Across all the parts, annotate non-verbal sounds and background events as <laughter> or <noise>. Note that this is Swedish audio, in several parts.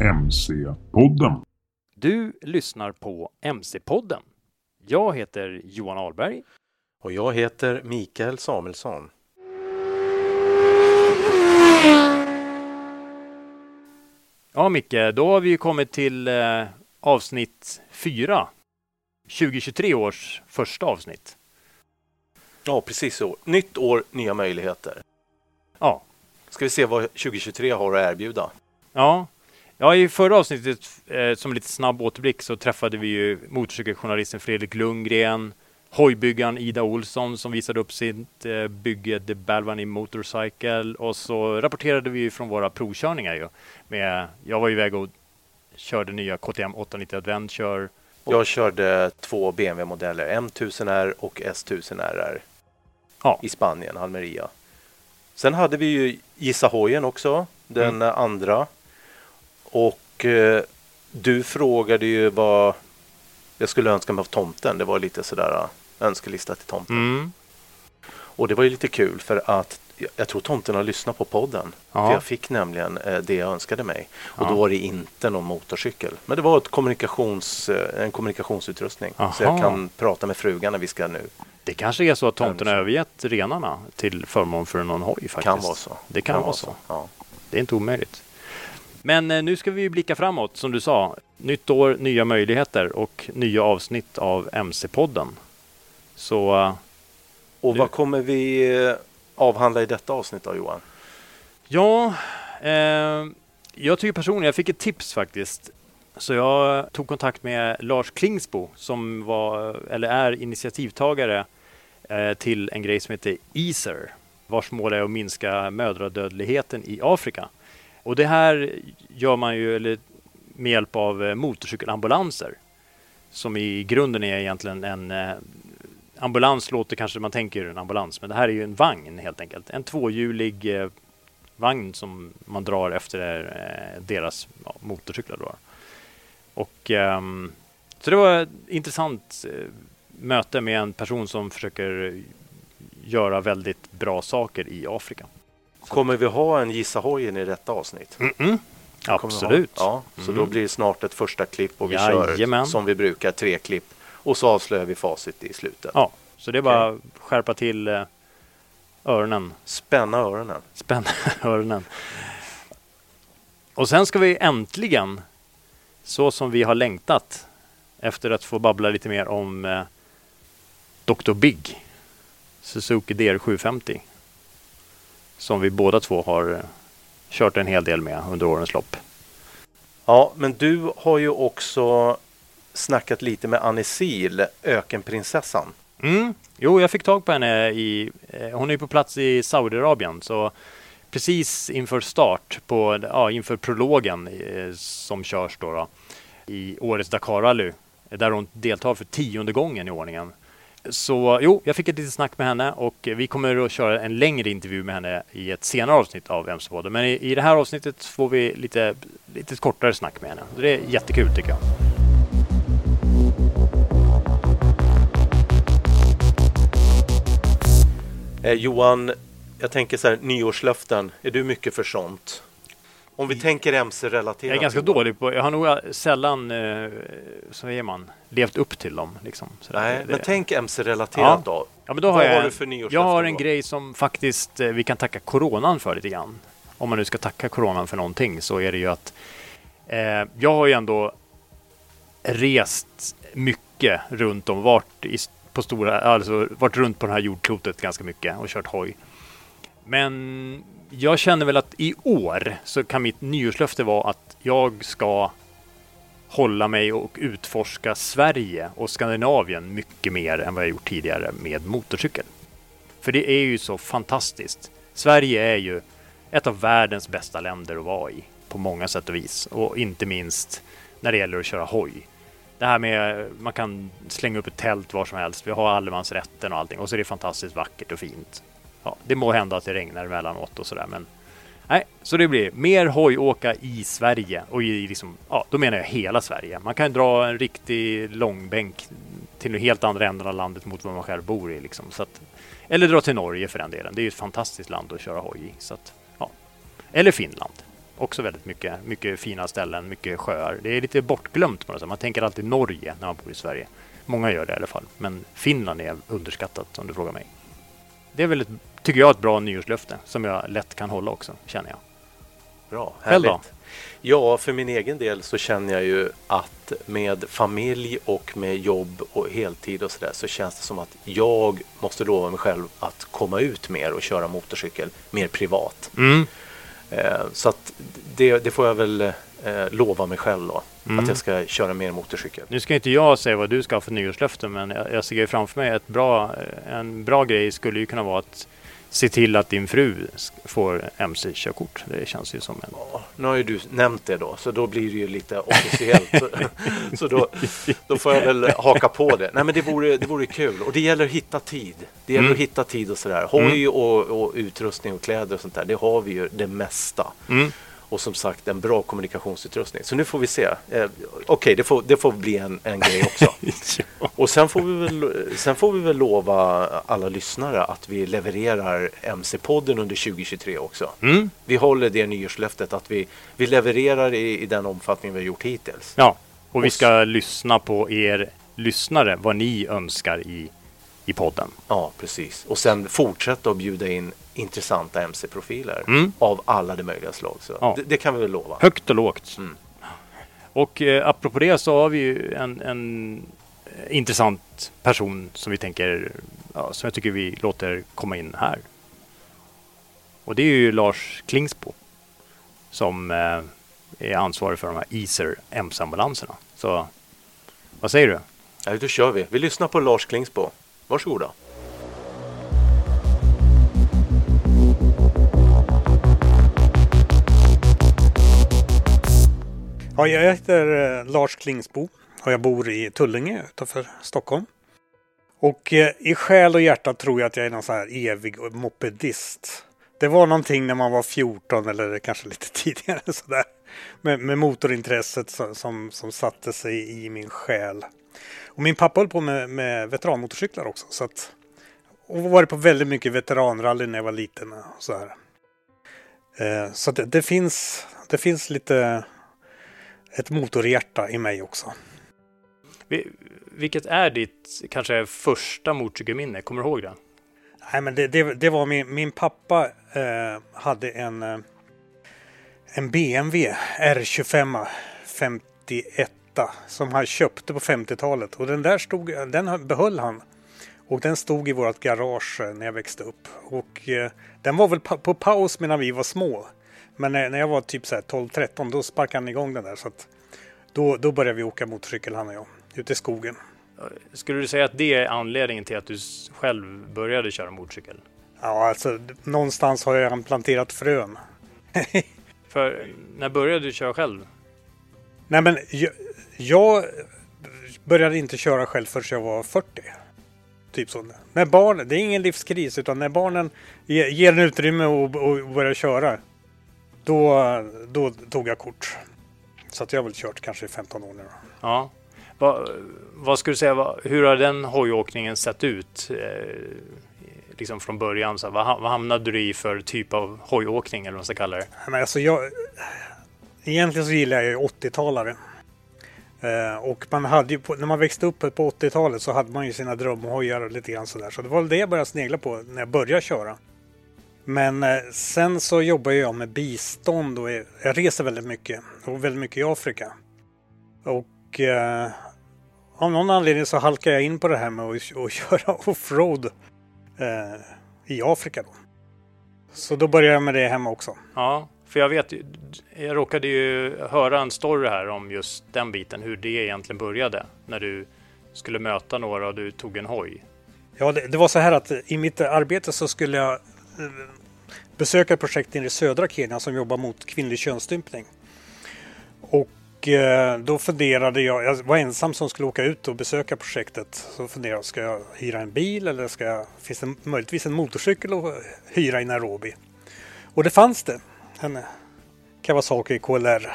MC-podden. Du lyssnar på MC-podden. Jag heter Johan Ahlberg. Och jag heter Mikael Samuelsson. Ja, Micke, då har vi ju kommit till eh, avsnitt 4. 2023 års första avsnitt. Ja, precis så. Nytt år, nya möjligheter. Ja. Ska vi se vad 2023 har att erbjuda? Ja, ja i förra avsnittet, eh, som lite snabb återblick, så träffade vi ju motorcykeljournalisten Fredrik Lundgren, hojbyggaren Ida Olsson som visade upp sitt eh, bygge The Balvani Motorcycle och så rapporterade vi från våra provkörningar ju. Med, jag var iväg och körde nya KTM 890 Adventure. Jag körde två BMW-modeller, M1000R och S1000RR Ja. i Spanien, Almeria. Sen hade vi ju Gissa hojen också, den Mm. andra. Och eh, du frågade ju vad jag skulle önska mig av tomten. Det var lite sådär eh, önskelista till tomten. Mm. Och det var ju lite kul för att jag- tror tomten har lyssnat på podden. Ja. För jag fick nämligen eh, det jag önskade mig. Och Ja. då var det inte någon motorcykel. Men det var ett kommunikations, eh, en kommunikationsutrustning. Så Aha. jag kan prata med frugan när vi ska nu. Det kanske är så att tomten har övergett renarna till förmån för någon hoj faktiskt. Kan vara så. Det kan, vara så. Ja. Det är inte omöjligt. Men eh, nu ska vi blicka framåt, som du sa. Nytt år, nya möjligheter och nya avsnitt av MC-podden. Så eh, Och Nu- vad kommer vi eh, avhandla i detta avsnitt då Johan? ja, eh, jag tycker personligen, jag fick ett tips faktiskt. Så jag tog kontakt med Lars Klingsbo som var, eller är initiativtagare eh, till en grej som heter EASER vars mål är att minska mödradödligheten i Afrika. Och det här gör man ju eller, med hjälp av eh, motorcykelambulanser som i grunden är egentligen en eh, ambulans låter kanske man tänker en ambulans, men det här är ju en vagn helt enkelt. En tvåhjulig eh, vagn som man drar efter eh, deras ja, motorcyklar. Då. Och, ehm, så det var ett intressant eh, möte med en person som försöker göra väldigt bra saker i Afrika. Kommer vi ha en Gissa hojen i detta avsnitt? Vi ha? Absolut. Ja, så Mm. då blir det snart ett första klipp och vi Jajamän. kör som vi brukar, tre klipp. Och så avslöjar vi facit i slutet. Ja, så det är bara att skärpa till eh, öronen, Spänna öronen. spänna <laughs> öronen. Och sen ska vi äntligen, så som vi har längtat, efter att få babbla lite mer om eh, Dr. Big, Suzuki DR750, som vi båda två har eh, kört en hel del med under årens lopp. Ja, men du har ju också snackat lite med Annie Sil, Ökenprinsessan. Mm. Jo, jag fick tag på henne i... Eh, hon är ju på plats i Saudiarabien, så precis inför start, på, ja, inför prologen eh, som körs då, då i årets Dakar-rally, där hon deltar för tionde gången i ordningen. Så jo, jag fick ett litet snack med henne och vi kommer att köra en längre intervju med henne i ett senare avsnitt av MC-podden. Men i, i det här avsnittet får vi lite, lite kortare snack med henne. Det är jättekul tycker jag. Eh, Johan, jag tänker så här, nyårslöften, är du mycket för sånt? Om vi tänker MC-relaterat. Jag är ganska dålig på, jag har nog sällan, eh, så säger man, levt upp till dem. Liksom. Så Nej, det- men tänk MC-relaterat Ja. då. Ja, men då har Vad jag, har du för jag har en då? grej som faktiskt eh, vi kan tacka coronan för lite grann. Om man nu ska tacka coronan för någonting så är det ju att eh, jag har ju ändå rest mycket runt om, varit, i, på stora, alltså, varit runt på det här jordklotet ganska mycket och kört hoj. Men jag känner väl att i år så kan mitt nyårslöfte vara att jag ska hålla mig och utforska Sverige och Skandinavien mycket mer än vad jag gjort tidigare med motorcykel. För det är ju så fantastiskt. Sverige är ju ett av världens bästa länder att vara i på många sätt och vis och inte minst när det gäller att köra hoj. Det här med man kan slänga upp ett tält var som helst. Vi har allemansrätten och allting och så är det fantastiskt vackert och fint. Ja, det må hända att det regnar emellanåt och sådär men Nej, så det blir mer hojåka i Sverige och i liksom, ja, då menar jag hela Sverige. Man kan dra en riktig långbänk till helt andra änden av landet mot vad man själv bor i. Liksom. Så att, eller dra till Norge för den delen. Det är ju ett fantastiskt land att köra hoj i. Så att, ja. Eller Finland. Också väldigt mycket, mycket fina ställen, mycket sjöar. Det är lite bortglömt på något sätt. Man tänker alltid Norge när man bor i Sverige. Många gör det i alla fall. Men Finland är underskattat om du frågar mig. Det är väl, ett, tycker jag, ett bra nyårslöfte som jag lätt kan hålla också, känner jag. Bra, härligt. Ja, för min egen del så känner jag ju att med familj och med jobb och heltid och sådär så känns det som att jag måste lova mig själv att komma ut mer och köra motorcykel mer privat. Mm. Eh, så att det, det får jag väl eh, lova mig själv då. Mm. Att jag ska köra mer motorcykel. Nu ska inte jag säga vad du ska ha för nyårslöfte, men jag, jag ser framför mig ett bra, en bra grej skulle ju kunna vara att se till att din fru får MC-körkort. Det känns ju som en... Ja, Nu har ju du nämnt det då, så då blir det ju lite officiellt. så <laughs> så då, då får jag väl haka på det. Nej men det vore, det vore kul. Och det gäller att hitta tid. Det gäller Mm. att hitta tid och sådär. Hoj och, och utrustning och kläder och sånt där, det har vi ju det mesta. Mm. Och som sagt en bra kommunikationsutrustning. Så nu får vi se. Eh, Okej, det, får, det får bli en, en grej också. <laughs> Och sen får, vi väl, sen får vi väl lova alla lyssnare att vi levererar MC-podden under 2023 också. Mm. Vi håller det nyårslöftet att vi, vi levererar i, i den omfattning vi har gjort hittills. Ja, och vi ska lyssna på er lyssnare, vad ni önskar i, i podden. Ja, precis. Och sen fortsätta att bjuda in intressanta MC-profiler Mm. av alla de möjliga slag. Så Ja. det, det kan vi väl lova. Högt och lågt. Mm. Och eh, apropå det så har vi ju en, en eh, intressant person som vi tänker, ja, som jag tycker vi låter komma in här. Och det är ju Lars Klingsbo som eh, är ansvarig för de här Easer MC-ambulanserna. Så vad säger du? Ja, då kör vi. Vi lyssnar på Lars Klingsbo. Varsågoda. Ja, jag heter eh, Lars Klingsbo och jag bor i Tullinge utanför Stockholm. Och eh, i själ och hjärta tror jag att jag är någon sån här evig mopedist. Det var någonting när man var 14 eller kanske lite <laughs> tidigare sådär. Med, med motorintresset som, som, som satte sig i min själ. Och min pappa höll på med, med veteranmotorcyklar också. Så att, och varit på väldigt mycket veteranrally när jag var liten. Och så här. Eh, så det, det, finns, det finns lite ett motorhjärta i mig också. Vi- Vilket är ditt kanske första motorcykelminne? Kommer du ihåg det? Nej, men det, det, det var min, min pappa eh, hade en, eh, en BMW R25 51 som han köpte på 50-talet och den där stod, den behöll han. Och den stod i vårt garage eh, när jag växte upp. Och eh, den var väl pa- på paus medan vi var små. Men när, när jag var typ så här 12-13 då sparkade han igång den där. Så att då, då började vi åka motorcykel han och jag. Ute i skogen. Skulle du säga att det är anledningen till att du själv började köra motorcykel? Ja, alltså någonstans har jag planterat frön. <laughs> För när började du köra själv? Nej men jag, jag började inte köra själv förrän jag var 40. Typ så. När barn, det är ingen livskris utan när barnen ge- ger en utrymme och, och börjar köra. Då, då tog jag kort. Så att jag har väl kört kanske i 15 år nu. då. Ja. Va, vad skulle du säga, va, hur har den hojåkningen sett ut? Eh, liksom från början? Så här, vad, vad hamnade du i för typ av hojåkning eller vad man ska kalla det? Men alltså jag, egentligen så gillar jag ju 80-talare. Eh, och man hade ju, på, när man växte upp på 80-talet så hade man ju sina drömhojar och lite grann sådär. Så det var väl det jag började snegla på när jag började köra. Men eh, sen så jobbar jag med bistånd och jag, jag reser väldigt mycket. Och väldigt mycket i Afrika. Och eh, av någon anledning så halkar jag in på det här med att, att <laughs> köra offroad eh, i Afrika. Då. Så då började jag med det hemma också. Ja, för jag vet, jag råkade ju höra en story här om just den biten, hur det egentligen började när du skulle möta några och du tog en hoj. Ja, det, det var så här att i mitt arbete så skulle jag eh, besöka ett projekt i södra Kenya som jobbar mot kvinnlig könsstympning. Och eh, då funderade jag, jag var ensam som skulle åka ut och besöka projektet. Så funderade jag, ska jag hyra en bil eller ska jag, finns det möjligtvis en motorcykel att hyra i Nairobi? Och det fanns det. En Kawasaki KLR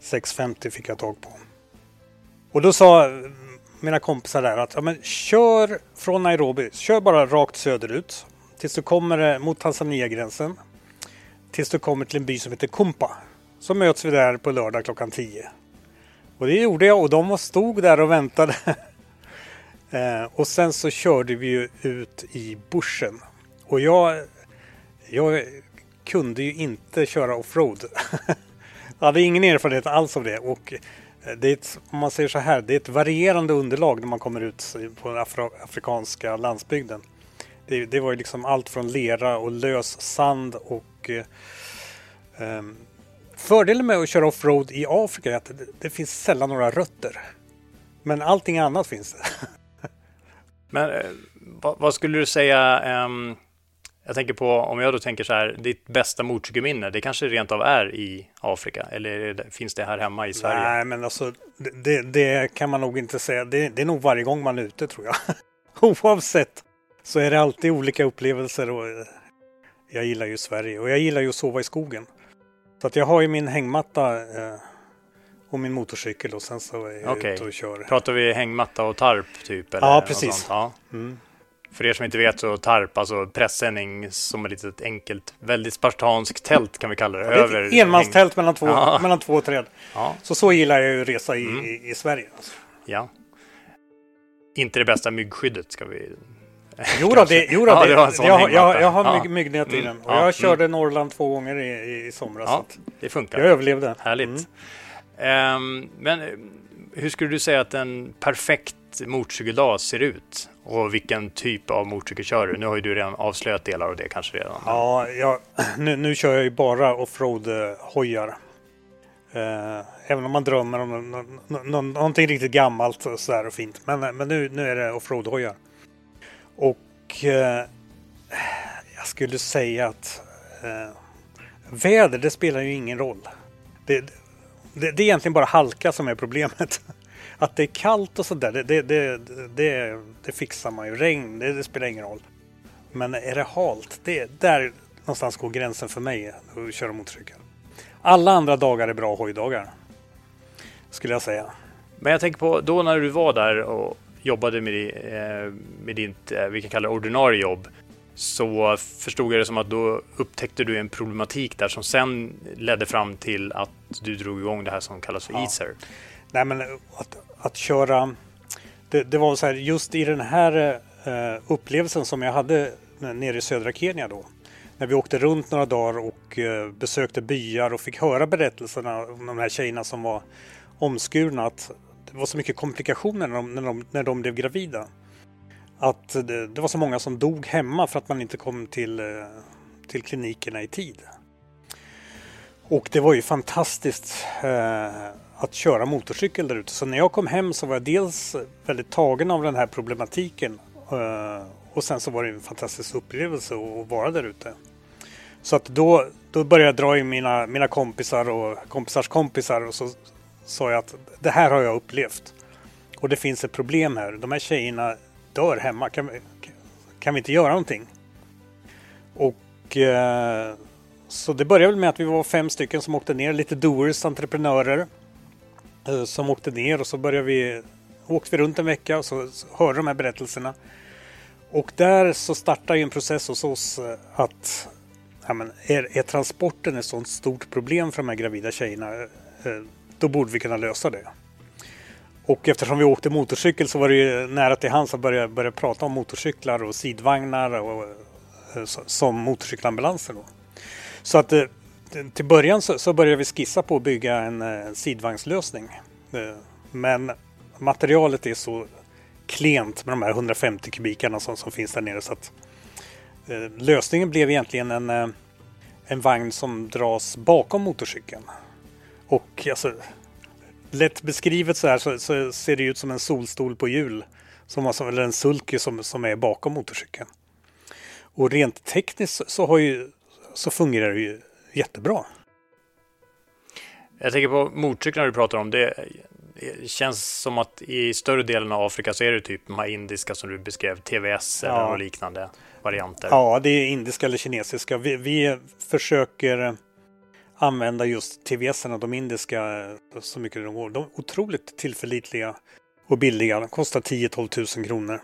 650 fick jag tag på. Och då sa mina kompisar där att ja, men kör från Nairobi, kör bara rakt söderut tills du kommer eh, mot Tanzania-gränsen. Tills du kommer till en by som heter Kumpa. Så möts vi där på lördag klockan 10. Och det gjorde jag och de stod där och väntade. <laughs> eh, och sen så körde vi ju ut i bushen. Och jag, jag kunde ju inte köra offroad. <laughs> jag hade ingen erfarenhet alls av det. Och eh, det är ett, om man säger så här, det är ett varierande underlag när man kommer ut på den afro, afrikanska landsbygden. Det, det, var ju liksom allt från lera och lös sand och eh, ehm, Fördelen med att köra offroad i Afrika är att det, det, finns sällan några rötter. Men allting annat finns det. <laughs> Men eh, vad, vad, skulle du säga um jag tänker på, om jag då tänker så här, ditt bästa motorcykelminne, det kanske rent av är i Afrika? Eller finns det här hemma i Sverige? Nej, men alltså det, det kan man nog inte säga. Det, det, är nog varje gång man är ute tror jag. <laughs> Oavsett så är det alltid olika upplevelser. Och eh, jag gillar ju Sverige och jag gillar ju att sova i skogen. Så att jag har ju min hängmatta eh, och min motorcykel och sen så är jag okay. ute och kör. Pratar vi hängmatta och tarp typ? Eller ja, precis. Ja. Mm. För er som inte vet så tarp, alltså pressändning som ett litet enkelt, väldigt spartanskt tält kan vi kalla det. Ja, det är ett enmanstält mellan två, ja. mellan två träd. Ja. Så så gillar jag att resa i, mm. i, i, Sverige. Alltså. Ja. Inte det bästa myggskyddet ska vi... Jo då, det, jo då, det, det jag, jag, jag, har mygg, myggnät i mm. den. Och jag körde mm. Norrland två gånger i, i somras. Ja, det funkar. Jag överlevde. Härligt. Mm. Um, men hur skulle du säga att en perfekt motorcykeldag ser ut? Och vilken typ av motorcykel kör du? Nu har ju du redan avslöjat delar av det kanske redan. Ja, jag, nu, nu kör jag ju bara offroad-hojar. Eh, även om man drömmer om någonting riktigt gammalt och sådär och fint. Men, eh, men nu, nu är det offroad-hojar. Och eh, jag skulle säga att eh, väder, det spelar ju ingen roll. Det, det, det, är egentligen bara halka som är problemet. <laughs> Att det är kallt och sådär, det, det, det, det, det fixar man ju. Regn, det, det, spelar ingen roll. Men är det halt, det, där någonstans går gränsen för mig att köra motorcykel. Alla andra dagar är bra hojdagar. Skulle jag säga. Men jag tänker på då när du var där och jobbade med, eh, med ditt, eh, vi kan kalla det ordinarie jobb. Så förstod jag det som att då upptäckte du en problematik där som sen ledde fram till att du drog igång det här som kallas för ja. Easer. Nej men att, att köra... Det, det, var så här, just i den här uh, upplevelsen som jag hade nere i södra Kenya då. När vi åkte runt några dagar och uh, besökte byar och fick höra berättelserna om de här tjejerna som var omskurna. Att det var så mycket komplikationer när de, när de, när de blev gravida. Att det, det, var så många som dog hemma för att man inte kom till, eh, till klinikerna i tid. Och det var ju fantastiskt att köra motorcykel där ute. Så när jag kom hem så var jag dels väldigt tagen av den här problematiken eh, och sen så var det en fantastisk upplevelse att vara där ute. Så att då, då började jag dra in mina, mina kompisar och kompisars kompisar och så sa jag att det här har jag upplevt. Och det finns ett problem här. De här tjejerna dör hemma. Kan, kan vi inte göra någonting? Och eh, så det började väl med att vi var fem stycken som åkte ner, lite doers, entreprenörer. Eh, som åkte ner och så började vi åkte vi runt en vecka och så hörde de här berättelserna. Och där så startar ju en process hos oss eh, att ja, men är, är transporten ett sådant stort problem för de här gravida tjejerna, eh, då borde vi kunna lösa det. Och eftersom vi åkte motorcykel så var det ju nära till hands att börja, börja prata om motorcyklar och sidvagnar och, som motorcykelambulanser. Då. Så att till början så, så började vi skissa på att bygga en, en sidvagnslösning. Eh, men materialet är så klent med de här 150 kubikarna som, som finns där nere. Så att, eh, lösningen blev egentligen en, en vagn som dras bakom motorcykeln. Och alltså, lätt beskrivet så här så, så, ser det ut som en solstol på hjul. Som alltså, eller en sulky som, som är bakom motorcykeln. Och rent tekniskt så, har ju, så fungerar det ju jättebra. Jag tänker på motorcyklarna du pratar om. Det, känns som att i större delen av Afrika så är det typ de här indiska som du beskrev, TVS eller ja. liknande varianter. Ja, det är indiska eller kinesiska. Vi, vi försöker använda just TVS, de indiska, så mycket det går. De är otroligt tillförlitliga och billiga. De kostar 10-12 000 kronor.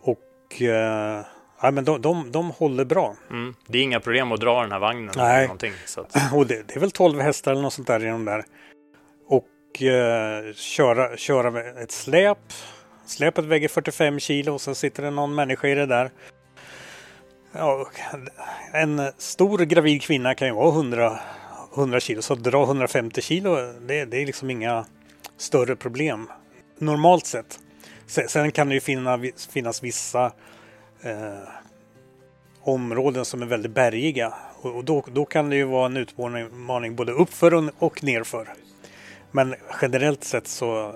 Och eh, ja, men de, de, de håller bra. Mm. Det är inga problem att dra den här vagnen. Nej, eller så att... <clears throat> och det, det, är väl 12 hästar eller något sånt där i de där. Och eh, köra, köra med ett släp. Släpet väger 45 kilo och så sitter det någon människa i det där. Ja, en stor gravid kvinna kan ju vara 100, 100 kilo, så dra 150 kilo det, det är liksom inga större problem. Normalt sett. Sen kan det ju finna, finnas vissa eh, områden som är väldigt bergiga. Och då, då kan det ju vara en utmaning både uppför och nerför. Men generellt sett så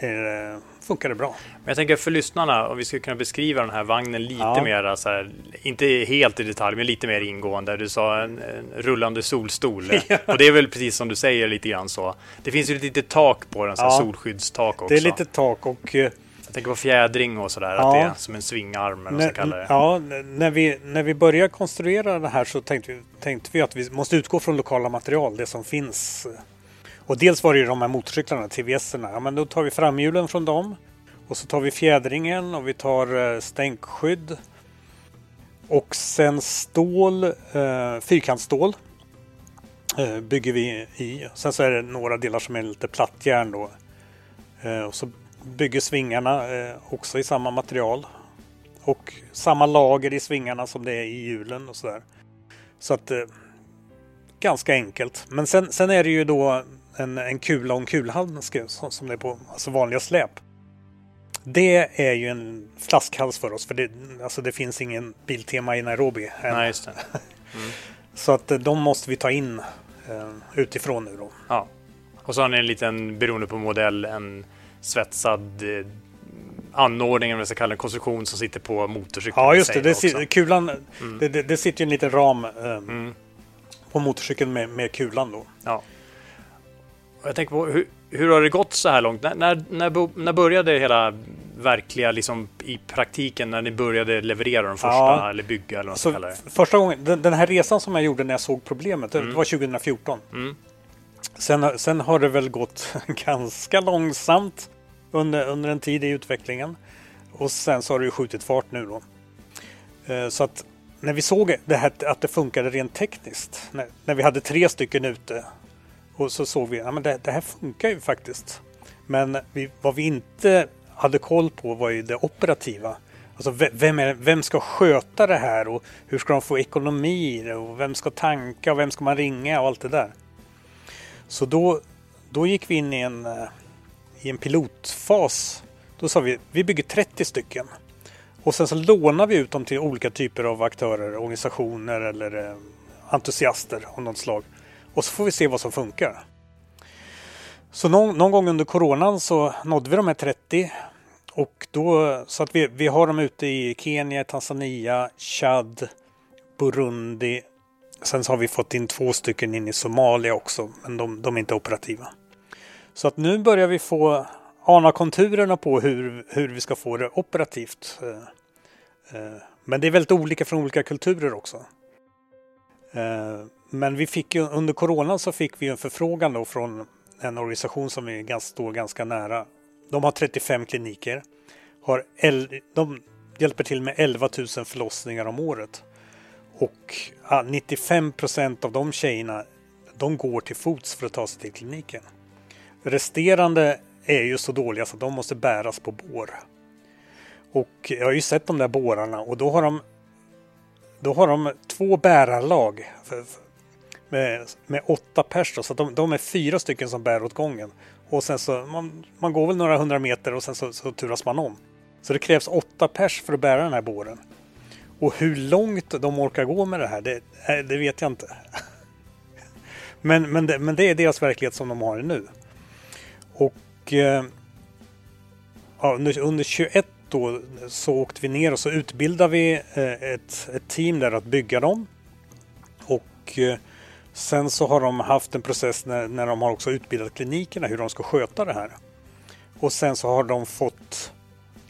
det, funkar det bra. Men jag tänker för lyssnarna, om vi skulle kunna beskriva den här vagnen lite ja. mer, så här, inte helt i detalj, men lite mer ingående. Du sa en, en rullande solstol. <laughs> ja. Och det är väl precis som du säger lite grann så. Det finns ju ett litet tak på den, så ja. solskyddstak också. Det är lite tak och eh, jag tänker på fjädring och sådär, ja. att det är som en svingarm eller vad det. Ja, när vi, när vi började konstruera det här så tänkte vi, tänkte vi att vi måste utgå från lokala material, det som finns och dels var det ju de här motorcyklarna, TVS-erna. Ja, men då tar vi framhjulen från dem. Och så tar vi fjädringen och vi tar eh, stänkskydd. Och sen stål, eh, fyrkantsstål eh, bygger vi i. Sen så är det några delar som är lite plattjärn då. Eh, och så bygger svingarna eh, också i samma material. Och samma lager i svingarna som det är i hjulen och sådär. Så att eh, ganska enkelt. Men sen, sen är det ju då en, en kula och en kulhandske som det är på alltså vanliga släp. Det är ju en flaskhals för oss för det, alltså det finns ingen Biltema i Nairobi. Än. Nej, just det. Mm. <laughs> Så att eh, de måste vi ta in uh, utifrån nu då. Ja. Och så har ni en liten, beroende på modell, en svetsad eh, anordning, om jag ska kalla det, konstruktion som sitter på motorcykeln. Ja, just det. det kulan, mm. det, det, det, sitter en liten ram eh, mm. på motorcykeln med, med kulan då. Ja. Jag tänker på hur, hur har det gått så här långt? När, när, när, när började hela verkliga liksom, i praktiken när ni började leverera de första ja. eller bygga eller vad så det. Första gången, den, den, här resan som jag gjorde när jag såg problemet, mm. det var 2014. Sen, sen har det väl gått <laughs> ganska långsamt under, under en tid i utvecklingen. Och sen så har det ju skjutit fart nu då. Eh, så att när vi såg det här, att det funkade rent tekniskt, när, när vi hade tre stycken ute och så såg vi att ja, det, det här funkar ju faktiskt. Men vi, vad vi inte hade koll på var ju det operativa. Alltså vem, är, vem ska sköta det här och hur ska de få ekonomi i det och vem ska tanka och vem ska man ringa och allt det där. Så då, då gick vi in i en, eh, i en pilotfas. Då sa vi vi bygger 30 stycken. Och sen så lånar vi ut dem till olika typer av aktörer, organisationer eller eh, entusiaster av något slag. Och så får vi se vad som funkar. Så någon, någon gång under coronan så nådde vi de här 30. Och då, så att vi, vi har dem ute i Kenya, Tanzania, Chad, Burundi. Sen så har vi fått in två stycken in i Somalia också, men de, de är inte operativa. Så att nu börjar vi få ana konturerna på hur, hur vi ska få det operativt. Eh, eh, men det är väldigt olika från olika kulturer också. Eh, men vi fick ju, under coronan så fick vi en förfrågan då från en organisation som vi står ganska nära. De har 35 kliniker. Har el, de, hjälper till med 11 000 förlossningar om året. Och 95 procent av de tjejerna de går till fots för att ta sig till kliniken. Resterande är ju så dåliga så de måste bäras på bår. Och jag har ju sett de där bårarna och då har de då har de två bärarlag för, med, med åtta pers. Så de, de, är fyra stycken som bär åt gången. Och sen så, man, man går väl några hundra meter och sen så, så turas man om. Så det krävs åtta pers för att bära den här båren. Och hur långt de orkar gå med det här, det, eh, det vet jag inte. <laughs> men, men, det, men det är deras verklighet som de har nu. Och eh, ja, under, under 21 då så åkte vi ner och så utbildade vi eh, ett, ett team där att bygga dem. Och eh, sen så har de haft en process när, när de har också utbildat klinikerna hur de ska sköta det här. Och sen så har de fått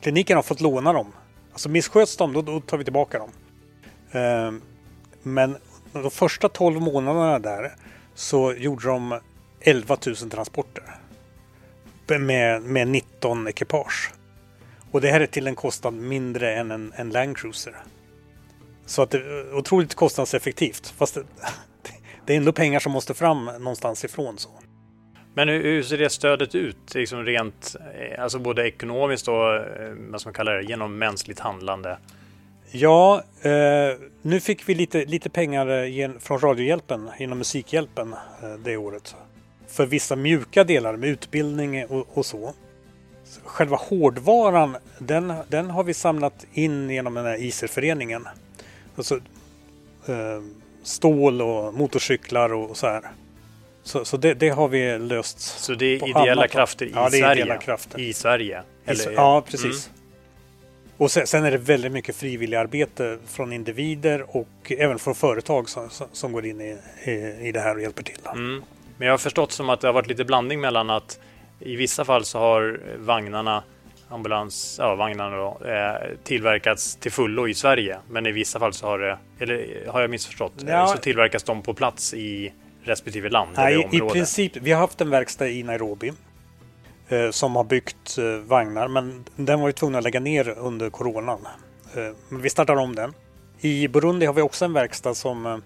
klinikerna har fått låna dem. Alltså missköts de då, då tar vi tillbaka dem. Eh, men de första 12 månaderna där så gjorde de 11 000 transporter. Med, med 19 ekipage. Och det här är till en kostnad mindre än en, en Land Cruiser. Så att det är otroligt kostnadseffektivt. Fast det, <laughs> det är ändå pengar som måste fram någonstans ifrån. Så. Men hur, hur ser det stödet ut? Liksom rent, eh, alltså både ekonomiskt och eh, vad man det, genom mänskligt handlande? Ja, eh, nu fick vi lite, lite pengar eh, från Radiohjälpen genom Musikhjälpen eh, det året. För vissa mjuka delar med utbildning och, och så själva hårdvaran, den, den har vi samlat in genom den här ICER-föreningen. Alltså, eh, stål och motorcyklar och så här. Så, så det, det, har vi löst. Så det är ideella krafter i ja, Sverige? Ideella krafter. I Sverige? Eller? Ja, precis. Mm. Och sen, sen, är det väldigt mycket frivilligarbete från individer och även från företag som, som går in i, i, i det här och hjälper till. Mm. Men jag har förstått som att det har varit lite blandning mellan att i vissa fall så har vagnarna ambulans, ja, vagnarna då, eh, tillverkats till fullo i Sverige. Men i vissa fall så har det, eller har jag missförstått, ja. så tillverkas de på plats i respektive land Nej. I princip, vi har haft en verkstad i Nairobi eh, som har byggt eh, vagnar, men den var ju tvungen att lägga ner under coronan. Eh, men vi startar om den. I Burundi har vi också en verkstad som, eh,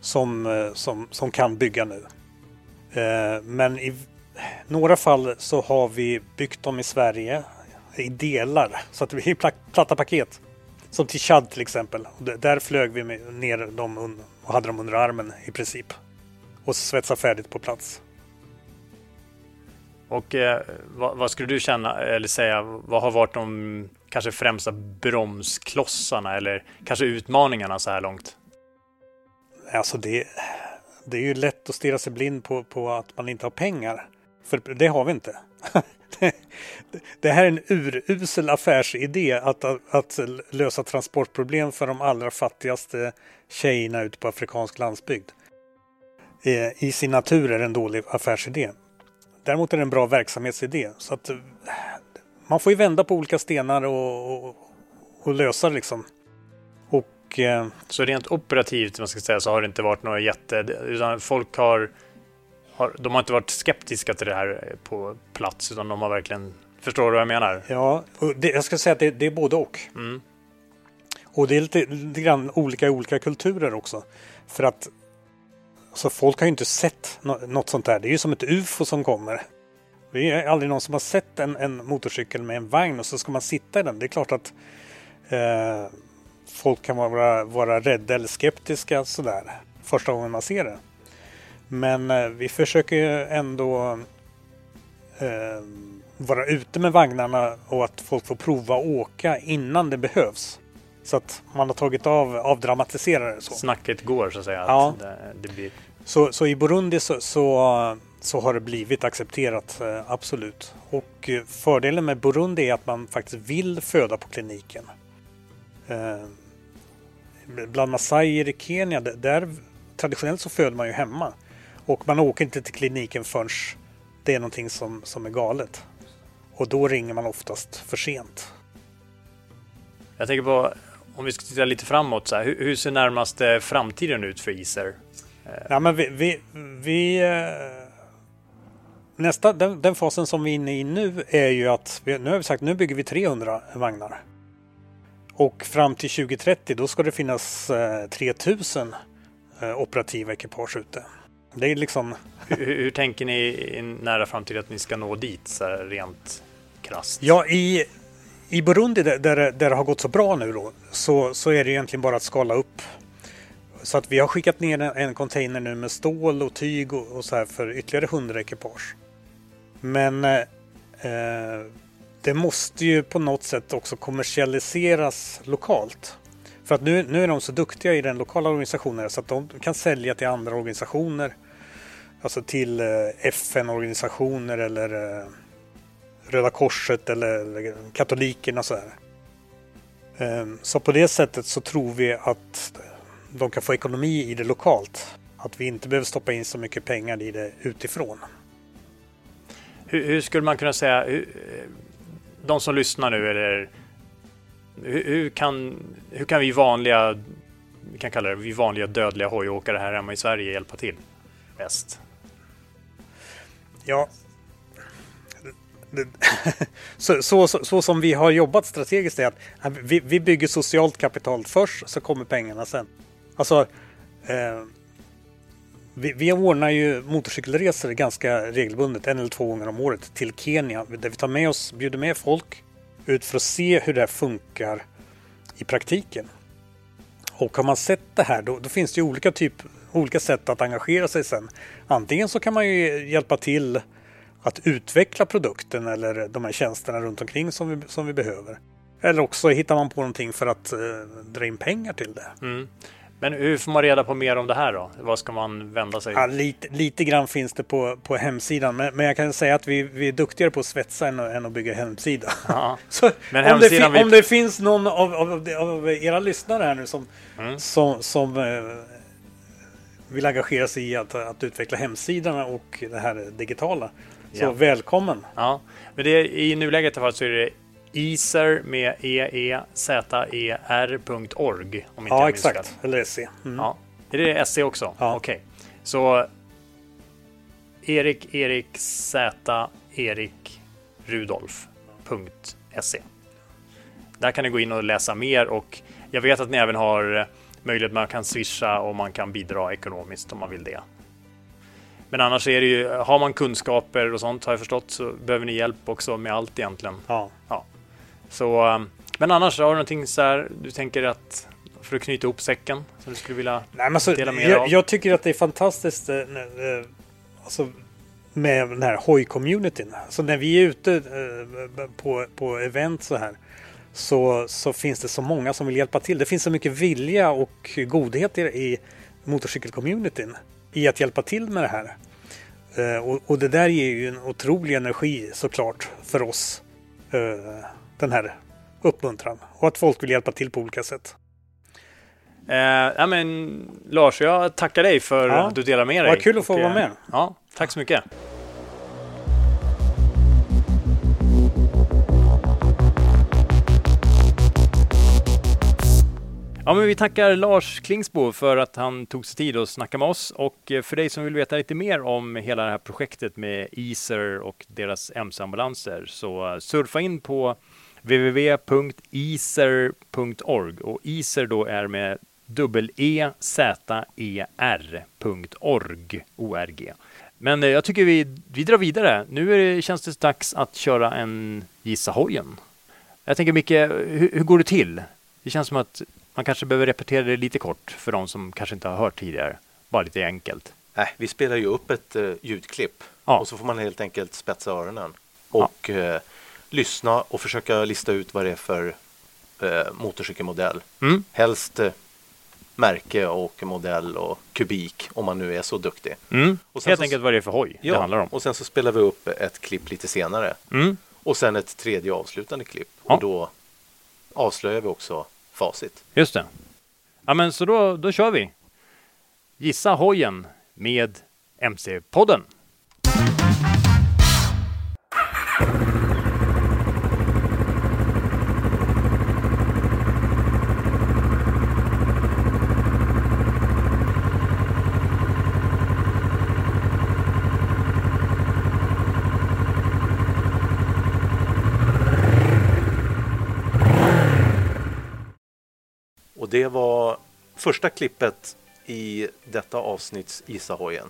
som, som, som kan bygga nu. Men i några fall så har vi byggt dem i Sverige i delar så att vi är platta paket. Som till Chad till exempel. Där flög vi ner dem och hade dem under armen i princip. Och svetsade färdigt på plats. Och eh, vad, vad, skulle du känna eller säga, vad har varit de kanske främsta bromsklossarna eller kanske utmaningarna så här långt? Alltså det, det är ju lätt att stirra sig blind på, på att man inte har pengar. För det har vi inte. <laughs> det här är en urusel affärsidé att, att lösa transportproblem för de allra fattigaste tjejerna ute på afrikansk landsbygd. Eh, I sin natur är en dålig affärsidé. Däremot är det en bra verksamhetsidé. Så att man får ju vända på olika stenar och, och, och lösa det liksom. Och, eh, så rent operativt man ska säga, så har det inte varit några jätte... Utan folk har har, de har inte varit skeptiska till det här på plats utan de har verkligen Förstår du vad jag menar? Ja, det, jag ska säga att det, det är både och. Mm. Och det är lite, lite grann olika i olika kulturer också. För att så folk har ju inte sett något sånt där. Det är ju som ett UFO som kommer. Det är aldrig någon som har sett en, en motorcykel med en vagn och så ska man sitta i den. Det är klart att eh, folk kan vara, vara rädda eller skeptiska sådär första gången man ser det. Men eh, vi försöker ändå eh, vara ute med vagnarna och att folk får prova att åka innan det behövs. Så att man har tagit av, avdramatiserar det så. Snacket går så att säga. Ja. Att det, det blir... så, så i Burundi så, så, så, har det blivit accepterat, eh, absolut. Och eh, fördelen med Burundi är att man faktiskt vill föda på kliniken. Eh, bland massajer i Kenya, där traditionellt så föder man ju hemma. Och man åker inte till kliniken förrän det är någonting som, som är galet. Och då ringer man oftast för sent. Jag tänker på, om vi ska titta lite framåt, så här, hur, hur, ser närmaste framtiden ut för Iser? Ja, men vi, vi, vi eh, nästa, den, den, fasen som vi är inne i nu är ju att, vi, nu har vi sagt nu bygger vi 300 vagnar. Och fram till 2030 då ska det finnas eh, 3000 eh, operativa ekipage ute. Det är liksom... <laughs> hur, hur, tänker ni i nära framtid att ni ska nå dit så här, rent krasst? Ja, i, i Burundi där, där, där det har gått så bra nu då så, så är det egentligen bara att skala upp. Så att vi har skickat ner en, en container nu med stål och tyg och, och så här för ytterligare 100 ekipage. Men eh, det måste ju på något sätt också kommersialiseras lokalt. För att nu, nu är de så duktiga i den lokala organisationen så att de kan sälja till andra organisationer. Alltså till eh, FN-organisationer eller eh, Röda Korset eller, katolikerna. Så, här. Ehm, så på det sättet så tror vi att de kan få ekonomi i det lokalt. Att vi inte behöver stoppa in så mycket pengar i det utifrån. Hur, hur skulle man kunna säga, hur, de som lyssnar nu eller hur, hur, kan, hur kan vi vanliga, vi kan kalla det vi vanliga dödliga hojåkare här hemma i Sverige hjälpa till bäst? Ja, <laughs> så, så, så, så, som vi har jobbat strategiskt är att vi, vi bygger socialt kapital först så kommer pengarna sen. Alltså, eh, vi, vi ordnar ju motorcykelresor ganska regelbundet, en eller två gånger om året till Kenya. Där vi tar med oss, bjuder med folk ut för att se hur det här funkar i praktiken. Och har man sett det här då, då finns det ju olika, typ, olika sätt att engagera sig sen. Antingen så kan man ju hjälpa till att utveckla produkten eller de här tjänsterna runt omkring som vi, som vi behöver. Eller också hittar man på någonting för att eh, dra in pengar till det. Mm. Men hur får man reda på mer om det här då? Vad ska man vända sig? Ja, lite, lite grann finns det på, på hemsidan, men, men jag kan säga att vi, vi är duktigare på att svetsa än, än att bygga hemsida. Ja. <laughs> Så men om, det vi... om det finns någon av, av, av, era lyssnare här nu som, mm. som, som eh, vill engagera sig i att, att utveckla hemsidorna och det här digitala, så ja. välkommen! Ja, men det, i nuläget i alla fall så är det Easer med eezer.org. Om inte ja, jag exakt. Eller SE. Mm. Ja. Är det SE också? Ja. Okej. Okay. Så Erik, Erik, Z, Erik, Rudolf.se. Där kan ni gå in och läsa mer och jag vet att ni även har möjlighet att man kan swisha och man kan bidra ekonomiskt om man vill det. Men annars är det ju, har man kunskaper och sånt har jag förstått så behöver ni hjälp också med allt egentligen. Ja. ja. Så, um, men annars, har du någonting så här, du tänker att för att knyta ihop säcken som du skulle vilja Nej, men så, dela med jag, av? Jag tycker att det är fantastiskt eh, alltså, med den här hoj-communityn. Så när vi är ute eh, på, på event så här så, så finns det så många som vill hjälpa till. Det finns så mycket vilja och godhet i, i motorcykelcommunityn i att hjälpa till med det här. Eh, och, och, det där ger ju en otrolig energi såklart för oss. Eh, den här uppmuntran och att folk vill hjälpa till på olika sätt. Eh, ja, men, Lars, jag tackar dig för ja. att du delar med dig. Vad kul att få och, vara med. Eh, ja, tack så mycket. Ja, men vi tackar Lars Klingsbo för att han tog sig tid att snacka med oss och eh, för dig som vill veta lite mer om hela det här projektet med Easer och deras MC-ambulanser så eh, surfa in på www.easer.org och Easer då är med dubbel-e z-e-r.org. Men eh, jag tycker vi, vi drar vidare. Nu är det, känns det dags att köra en Gissa hojen. Jag tänker Micke, hur, hur går det till? Det känns som att man kanske behöver repetera det lite kort för de som kanske inte har hört tidigare. Bara lite enkelt. Nej, vi spelar ju upp ett uh, ljudklipp ja. och så får man helt enkelt spetsa öronen och ja. uh, lyssna och försöka lista ut vad det är för uh, motorcykelmodell. Mm. Helst uh, märke och modell och kubik om man nu är så duktig. Mm. Och helt så, enkelt vad det är för hoj ja, det handlar om. Och sen så spelar vi upp ett klipp lite senare. Mm. Och sen ett tredje avslutande klipp. Ja. Och då avslöjar vi också facit. Just det. Ja, men så då, då kör vi. Gissa hojen med MC-podden. Det var första klippet i detta avsnitts Gissa-hojen.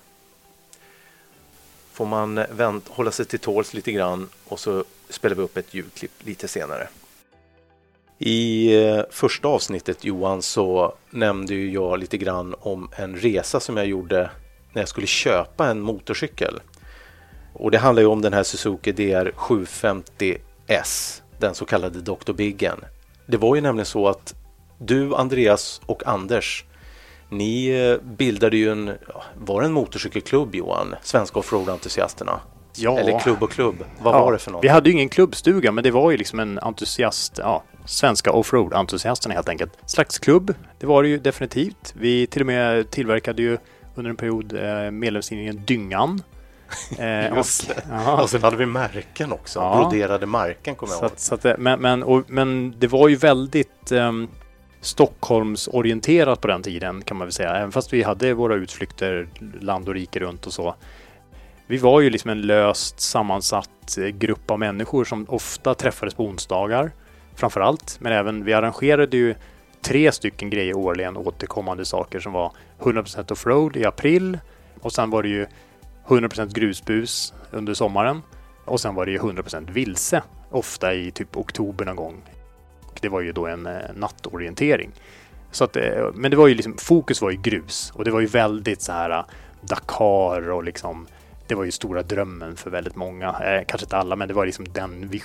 Får man vänt, hålla sig till tåls lite grann och så spelar vi upp ett ljudklipp lite senare. I eh, första avsnittet Johan så nämnde ju jag lite grann om en resa som jag gjorde när jag skulle köpa en motorcykel. Och det handlar ju om den här Suzuki DR 750S, den så kallade Dr. Biggen. Det var ju nämligen så att du, Andreas och Anders, ni eh, bildade ju en, var det en motorcykelklubb Johan? Svenska offroad-entusiasterna. Ja. Eller klubb och klubb, vad Ja, var det för något? Vi hade ju ingen klubbstuga, men det var ju liksom en entusiast, ja, svenska offroad-entusiasterna helt enkelt. Slags klubb, det var det ju definitivt. Vi till och med tillverkade ju under en period eh, medlemstidningen Dyngan. <laughs> Eh, Just det. ja, Och sen hade vi märken också, Ja. broderade märken kommer jag ihåg. att, så att, det- men, men, och, men det var ju väldigt um, Stockholmsorienterat på den tiden kan man väl säga. Även fast vi hade våra utflykter land och rike runt och så. Vi var ju liksom en löst sammansatt eh, grupp av människor som ofta träffades på onsdagar. Framför allt. Men även vi arrangerade ju tre stycken grejer årligen återkommande saker som var 100% offroad i april. Och sen var det ju 100% grusbus under sommaren. Och sen var det ju 100% vilse. Ofta i typ oktober någon gång. Och det var ju då en eh, nattorientering. Så att, eh, men det var ju liksom, fokus var ju grus. Och det var ju väldigt så här eh, Dakar och liksom det var ju stora drömmen för väldigt många. Eh, kanske inte alla, men det var liksom den,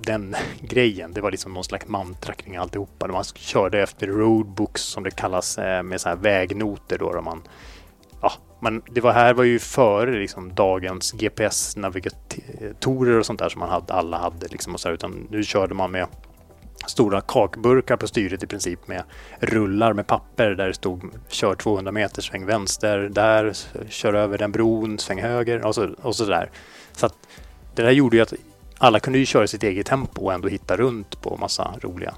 den <laughs> grejen. Det var liksom någon slags mantra kring alltihopa. Man körde efter roadbooks som det kallas eh, med så här vägnoter då. då man, ja, man, det var här var ju före liksom dagens GPS-navigatorer och sånt där som man hade, alla hade. Liksom och så här, utan nu körde man med stora kakburkar på styret i princip med rullar med papper där det stod kör 200 meter, sväng vänster, där, kör över den bron, sväng höger och så, och så där. Så att det där gjorde ju att alla kunde ju köra sitt eget tempo och ändå hitta runt på massa roliga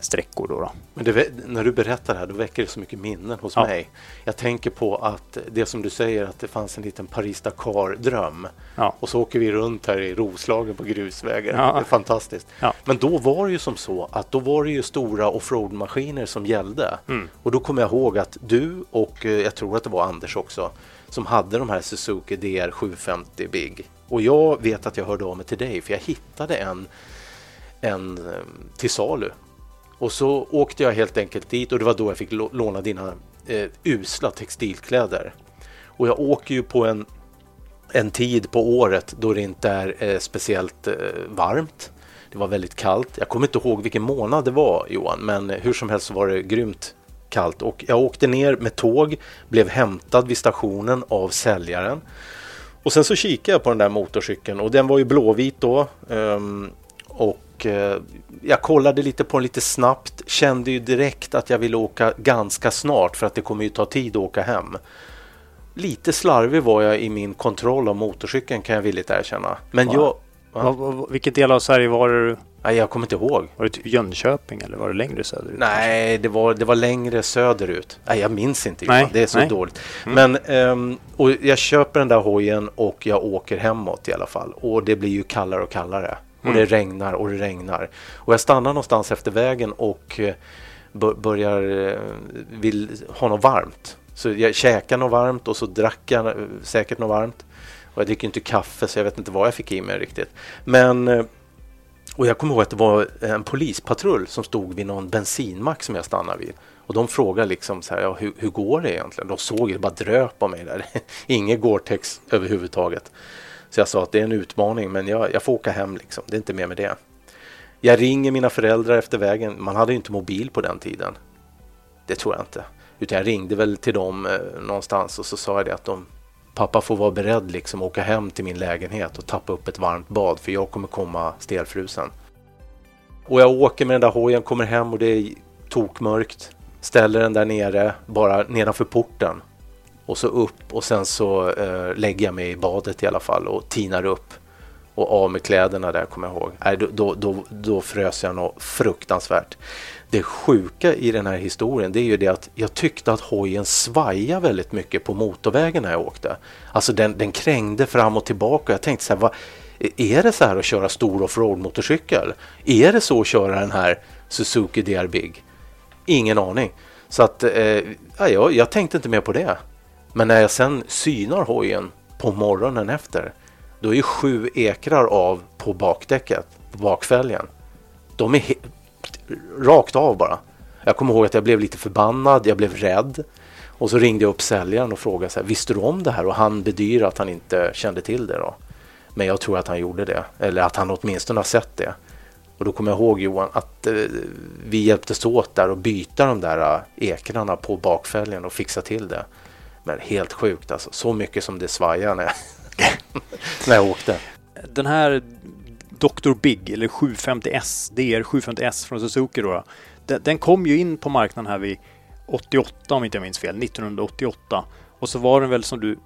sträckor. Då, då. Men det, när du berättar det här, då väcker det så mycket minnen hos Ja. mig. Jag tänker på att det som du säger, att det fanns en liten Paris-Dakar-dröm. Ja. Och så åker vi runt här i Roslagen på grusvägar. Ja. Det är fantastiskt. Men då var det ju som så att då var det ju stora offroad-maskiner som gällde. Mm. Och då kommer jag ihåg att du och eh, jag tror att det var Anders också som hade de här Suzuki DR 750 Big. Och jag vet att jag hörde av mig till dig för jag hittade en, en eh, till salu. Och så åkte jag helt enkelt dit och det var då jag fick låna dina eh, usla textilkläder. Och jag åker ju på en, en tid på året då det inte är eh, speciellt eh, varmt. Det var väldigt kallt. Jag kommer inte ihåg vilken månad det var Johan, men hur som helst så var det grymt kallt. Och jag åkte ner med tåg, blev hämtad vid stationen av säljaren. Och sen så kikade jag på den där motorcykeln och den var ju blåvit då. ehm, och eh, jag kollade lite på den lite snabbt, kände ju direkt att jag ville åka ganska snart för att det kommer ju ta tid att åka hem. Lite slarvig var jag i min kontroll av motorcykeln kan jag villigt erkänna. Men Va? jag, Va? Vad- vad- vilken del av Sverige var det? nej, jag kommer inte ihåg. Var det typ Jönköping eller var det längre söderut? Nej, det var, det var längre söderut. Nej, jag minns inte. Nej. Det är så nej. dåligt. Men ehm, och jag köper den där hojen och jag åker hemåt i alla fall. Och det blir ju kallare och kallare. Och Mm. det regnar och det regnar. Och jag stannar någonstans efter vägen och eh, bör, börjar eh, vill ha något varmt. Så jag käkar något varmt och så drack jag eh, säkert något varmt. Och jag dricker inte kaffe så jag vet inte vad jag fick i mig riktigt. Men och jag kommer ihåg att det var en polispatrull som stod vid någon bensinmack som jag stannade vid. Och de frågade liksom så här, ja, hur, hur går det egentligen? De såg det bara dröp på mig där. <laughs> Inget Gore-Tex överhuvudtaget. Så jag sa att det är en utmaning men jag, jag får åka hem liksom. Det är inte mer med det. Jag ringer mina föräldrar efter vägen. Man hade ju inte mobil på den tiden. Det tror jag inte. Utan jag ringde väl till dem eh, någonstans och så sa jag det att de Pappa får vara beredd liksom att åka hem till min lägenhet och tappa upp ett varmt bad för jag kommer komma stelfrusen. Och jag åker med den där hojen, kommer hem och det är tokmörkt. Ställer den där nere, bara nedanför porten. Och så upp och sen så eh, lägger jag mig i badet i alla fall och tinar upp. Och av med kläderna där kommer jag ihåg. Nej, då, då, då, då frös jag något fruktansvärt. Det sjuka i den här historien det är ju det att jag tyckte att hojen svajade väldigt mycket på motorvägen när jag åkte. Alltså den, den krängde fram och tillbaka. Jag tänkte så här, vad, är det så här att köra stor offroad motorcykel? Är det så att köra den här Suzuki DR Big? Ingen aning. Så att eh, jag, jag tänkte inte mer på det. Men när jag sen synar hojen på morgonen efter, då är sju ekrar av på bakdäcket, på bakfälgen. De är rakt av bara. Jag kommer ihåg att jag blev lite förbannad, jag blev rädd. Och så ringde jag upp säljaren och frågade så här, visste du om det här? Och han bedyrar att han inte kände till det då. Men jag tror att han gjorde det, eller att han åtminstone har sett det. Och då kommer jag ihåg Johan att eh, vi hjälptes åt där och byta de där eh, ekrarna på bakfälgen och fixa till det. Men helt sjukt alltså, så mycket som det svajade när jag, <laughs> när jag åkte. Den här Dr. Big, eller 750S, DR 750S från Suzuki då, den, den kom ju in på marknaden här vid 88 om inte jag minns fel, 1988. Och så var den väl som du, eh,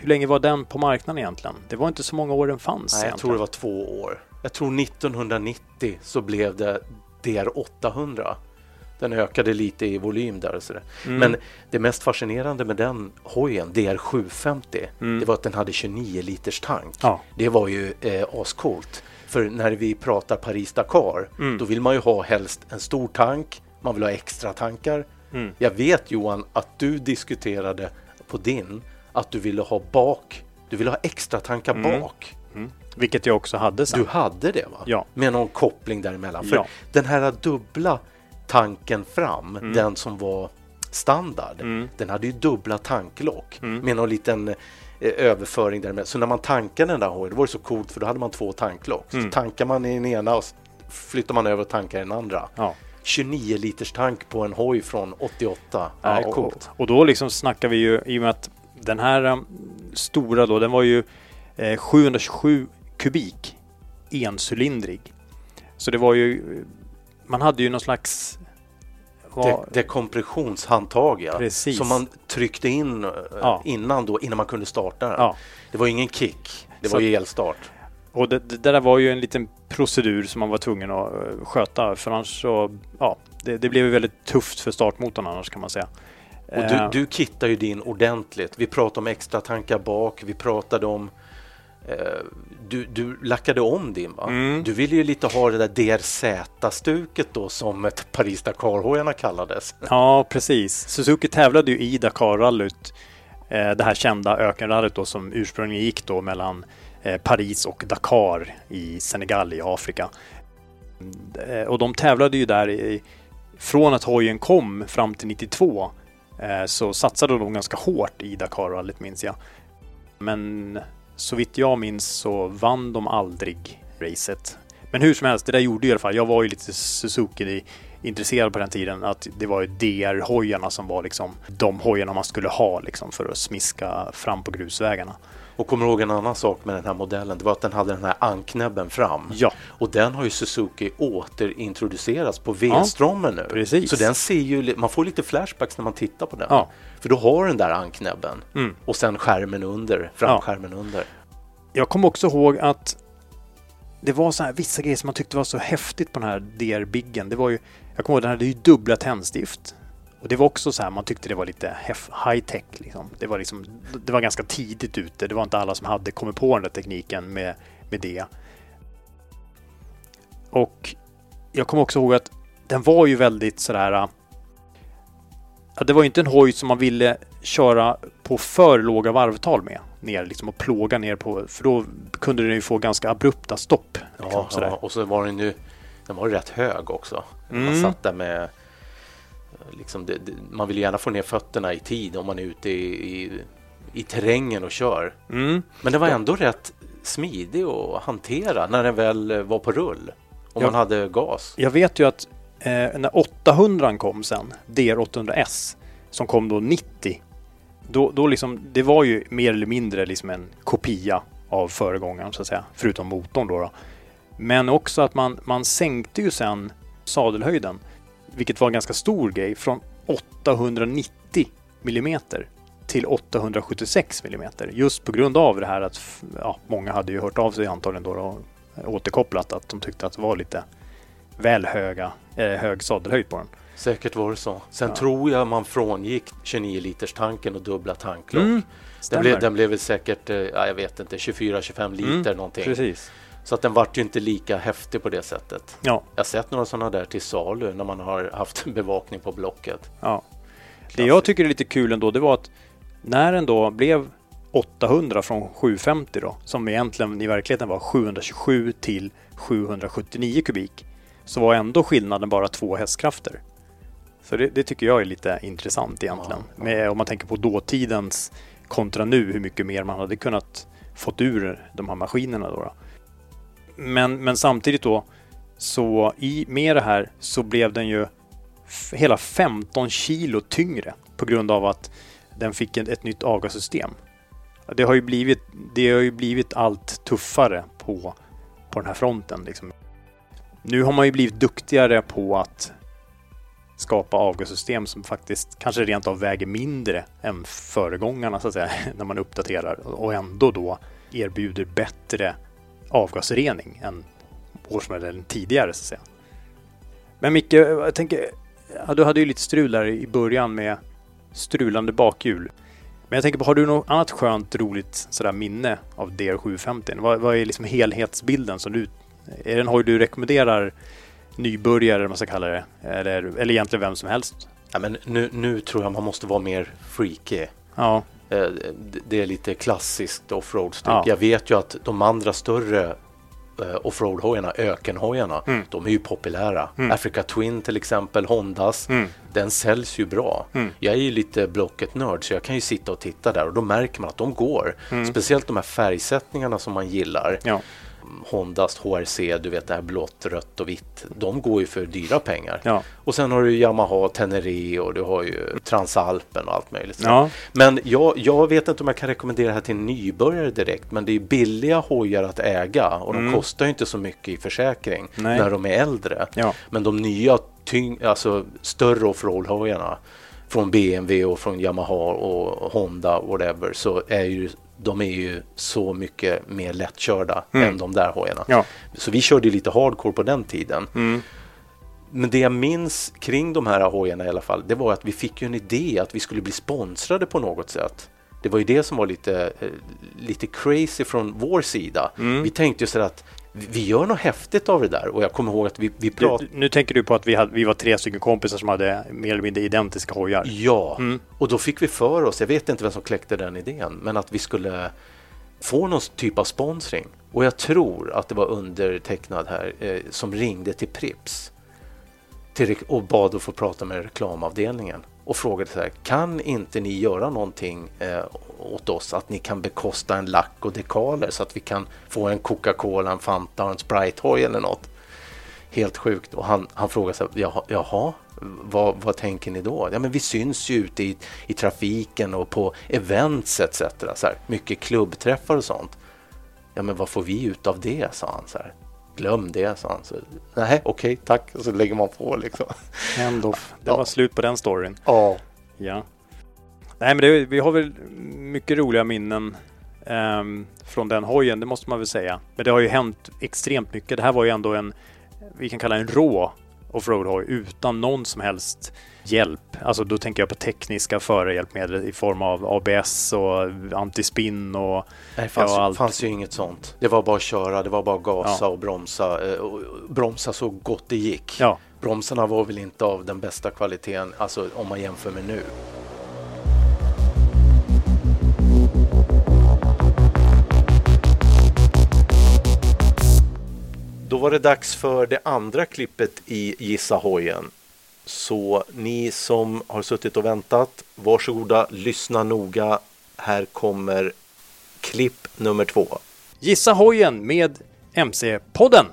hur länge var den på marknaden egentligen? Det var inte så många år den fanns Nej, jag egentligen. tror det var två år. Jag tror 1990 så blev det DR800. Den ökade lite i volym där och. Mm. Men det mest fascinerande med den hojen, DR750, Mm. det var att den hade 29 liters tank. Ja. Det var ju eh, ascoolt. För när vi pratar Paris-Dakar, Mm. då vill man ju ha helst en stor tank, man vill ha extra tankar. Mm. Jag vet Johan att du diskuterade på din att du ville ha bak, du ville ha extra tankar Mm. bak. Mm. Vilket jag också hade sen. Du hade det va? Ja. Med någon koppling däremellan. För Ja. den här dubbla tanken fram, Mm. den som var standard, Mm. den hade ju dubbla tanklock Mm. med någon liten eh, överföring däremellan. Så när man tankade den där hojen, då var det så coolt för då hade man två tanklock. Mm. Så tankar man i den ena och flyttar man över och tankar i den andra. Ja. 29 liters tank på en hoj från 88. Ja, det är och, coolt. och då liksom snackar vi ju, i och med att den här um, stora då, den var ju eh, 727 kubik encylindrig. Så det var ju, man hade ju någon slags... Det, Vad, det är kompressionshandtag ja, Precis. som man tryckte in eh, Ja. innan, då, innan man kunde starta den. ja. Det var ingen kick, det Så- var ju elstart. Och det, det där var ju en liten procedur som man var tvungen att eh, sköta för annars så, ja, det, det blev ju väldigt tufft för startmotorn annars kan man säga. Och Eh, du, du kittar ju din ordentligt. Vi pratade om extra tankar bak, vi pratade om eh, du, du lackade om din va? Mm. Du ville ju lite ha det där DRZ-stuket då som ett Paris-Dakar-hojarna kallades. Ja, precis. Suzuki tävlade ju i Dakar-rallyt. Eh, det här kända ökenrallyt då som ursprungligen gick då mellan eh, Paris och Dakar i Senegal i Afrika. Eh, och de tävlade ju där i, från att hojen kom fram till 92 eh, så satsade de ganska hårt i Dakar-rallyt minns jag. Men så vitt jag minns så vann de aldrig racet. Men hur som helst, det där gjorde ju i alla fall. Jag var ju lite Suzuki intresserad på den tiden att det var ju DR-hojarna som var liksom de hojarna man skulle ha liksom för att smiska fram på grusvägarna. Och kommer ihåg en annan sak med den här modellen? Det var att den hade den här anknäbben fram. Ja, Och den har ju Suzuki återintroducerats på V-strommen nu. precis. Så den ser ju, man får lite flashbacks när man tittar på den. Ja. För då har den där anknäbben Mm. och sen skärmen under, framskärmen under. Jag kommer också ihåg att det var så här vissa grejer som man tyckte var så häftigt på den här DR-biggen. Det var ju, jag kommer ihåg den hade ju dubbla tändstift. Och det var också så här, man tyckte det var lite high tech liksom. Det var liksom, det var ganska tidigt ute. Det var inte alla som hade kommit på den där tekniken med, med det. Och jag kommer också ihåg att den var ju väldigt sådär... Ja, det var ju inte en hoj som man ville köra på för låga varvtal med. Ner liksom och plåga ner på, för då kunde den ju få ganska abrupta stopp. Liksom, Ja, ja, och så var den ju den var rätt hög också. Man Mm. satt där med liksom det, det, man vill gärna få ner fötterna i tid om man är ute i, i, i terrängen och kör. Mm. Men det var ändå rätt smidig att hantera när den väl eh, var på rull. Om Ja. man hade gas. Jag vet ju att eh, när 800 kom sen, DR800S, som kom då 90, då, då liksom, det var ju mer eller mindre liksom en kopia av föregångaren så att säga, förutom motorn då. då. Men också att man, man sänkte ju sen sadelhöjden, vilket var en ganska stor grej, från 890 millimeter till 876 millimeter. Just på grund av det här att ja, många hade ju hört av sig antagligen då och återkopplat att de tyckte att det var lite väl höga, eh, hög sadelhöjd på den. Säkert var det så. Sen Ja. tror jag man frångick 29 liters tanken och dubbla tanklock. Mm, den, blev, den blev väl säkert, eh, ja, jag vet inte, 24-25 liter Mm, någonting. Precis. Så att den vart ju inte lika häftig på det sättet. Ja, Jag har sett några sådana där till salu när man har haft <laughs> bevakning på Blocket. ja. Det jag tycker är lite kul ändå, det var att när den då blev 800 från 750 då, som egentligen i verkligheten var 727 till 779 kubik, så var ändå skillnaden bara två hästkrafter. Så det, det tycker jag är lite intressant egentligen. Ja, ja. Med, om man tänker på dåtidens kontra nu, hur mycket mer man hade kunnat fått ur de här maskinerna. Då, då. Men, men samtidigt då, så i, med det här så blev den ju hela 15 kilo tyngre på grund av att den fick ett, ett nytt avgassystem. Det har ju blivit, det har ju blivit allt tuffare på, på den här fronten. Liksom. Nu har man ju blivit duktigare på att skapa avgassystem som faktiskt kanske rent av väger mindre än föregångarna så att säga, <laughs> när man uppdaterar och ändå då erbjuder bättre avgasrening än årsmodellen tidigare så att säga. Men Micke, jag tänker, ja, du hade ju lite strul där i början med strulande bakhjul. Men jag tänker på, har du något annat skönt, roligt sådär minne av DR750? Vad, vad är liksom helhetsbilden som du... Är det en hoj du rekommenderar nybörjare, eller vad man ska kalla det? Eller, eller egentligen vem som helst? Ja, men nu, nu tror jag man måste vara mer freaky. Ja, det- Det är lite klassiskt offroad-stycke. Ja. Jag vet ju att de andra större eh, offroad-hojarna, ökenhojarna, Mm. de är ju populära. Africa Twin till exempel, Hondas, Mm. den säljs ju bra. Mm. Jag är ju lite Blocket-nörd så jag kan ju sitta och titta där och då märker man att de går. Mm. Speciellt de här färgsättningarna som man gillar. ja, Hondas HRC, du vet det här blått, rött och vitt. De går ju för dyra pengar. ja. Och sen har du Yamaha Tenere och du har ju Transalpen och allt möjligt. ja. Men jag, jag vet inte om jag kan rekommendera det här till nybörjare direkt, men det är billiga hojar att äga och de kostar ju inte så mycket i försäkring Mm. Nej. när de är äldre. Ja. Men de nya, tyng, alltså större offroad-hojarna från BMW och från Yamaha och Honda, whatever, så är ju de är ju så mycket mer lättkörda Mm. än de där hojarna. Ja. Så vi körde lite hardcore på den tiden. Mm. Men det jag minns kring de här hojarna i alla fall, det var att vi fick ju en idé att vi skulle bli sponsrade på något sätt. Det var ju det som var lite, eh, lite crazy från vår sida. Mm. Vi tänkte ju så att vi gör något häftigt av det där och jag kommer ihåg att vi, vi pratade nu tänker du på att vi, hade, vi var tre stycken kompisar som hade mer eller mindre identiska hojar. Ja, Mm. och då fick vi för oss, jag vet inte vem som kläckte den idén, men att vi skulle få någon typ av sponsring. Och jag tror att det var undertecknad här eh, som ringde till Prips till, och bad att få prata med reklamavdelningen och frågade så här, kan inte ni göra någonting eh, åt oss att ni kan bekosta en lack och dekaler så att vi kan få en Coca-Cola, en Fanta och en Sprite-hoj eller något. Helt sjukt. Och han, han frågade så här, jaha, jaha vad, vad tänker ni då? Ja, men vi syns ju ute i, i trafiken och på events etc. Så här, mycket klubbträffar och sånt. Ja, men vad får vi ut av det? sa han. Så här. Glöm det, sa han. Så, Nej, okej, tack. Och så lägger man på liksom. Ändå, det Ja. var slut på den storyn. Ja. Ja. Nej, men det, vi har väl mycket roliga minnen ehm, från den hojen, det måste man väl säga. Men det har ju hänt extremt mycket. Det här var ju ändå en, vi kan kalla en rå offroad-hoj utan någon som helst hjälp. Alltså då tänker jag på tekniska förarhjälpmedel i form av ABS och antispinn och Nej, det fanns, Ja, allt. fanns ju inget sånt. Det var bara att köra, det var bara att gasa Ja. och bromsa. eh, Och bromsa så gott det gick. ja, Bromsarna var väl inte av den bästa kvaliteten, alltså om man jämför med nu. Då var det dags för det andra klippet i Gissa hojen. Så ni som har suttit och väntat, varsågoda, lyssna noga. Här kommer klipp nummer två. Gissa hojen med MC-podden.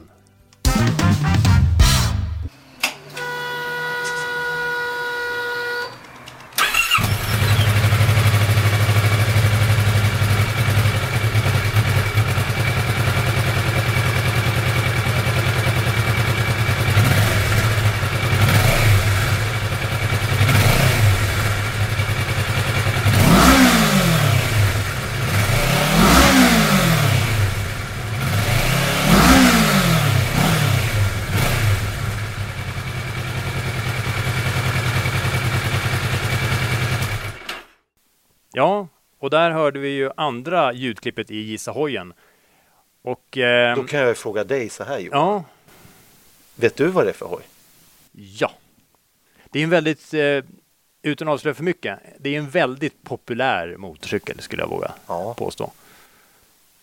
Ja, och där hörde vi ju andra ljudklippet i Gissa hojen. Och, eh, Då kan jag fråga dig så här Johan. ja, Vet du vad det är för hoj? ja. Det är en väldigt, eh, utan att avslöja för mycket, det är en väldigt populär motorcykel skulle jag våga Ja. påstå.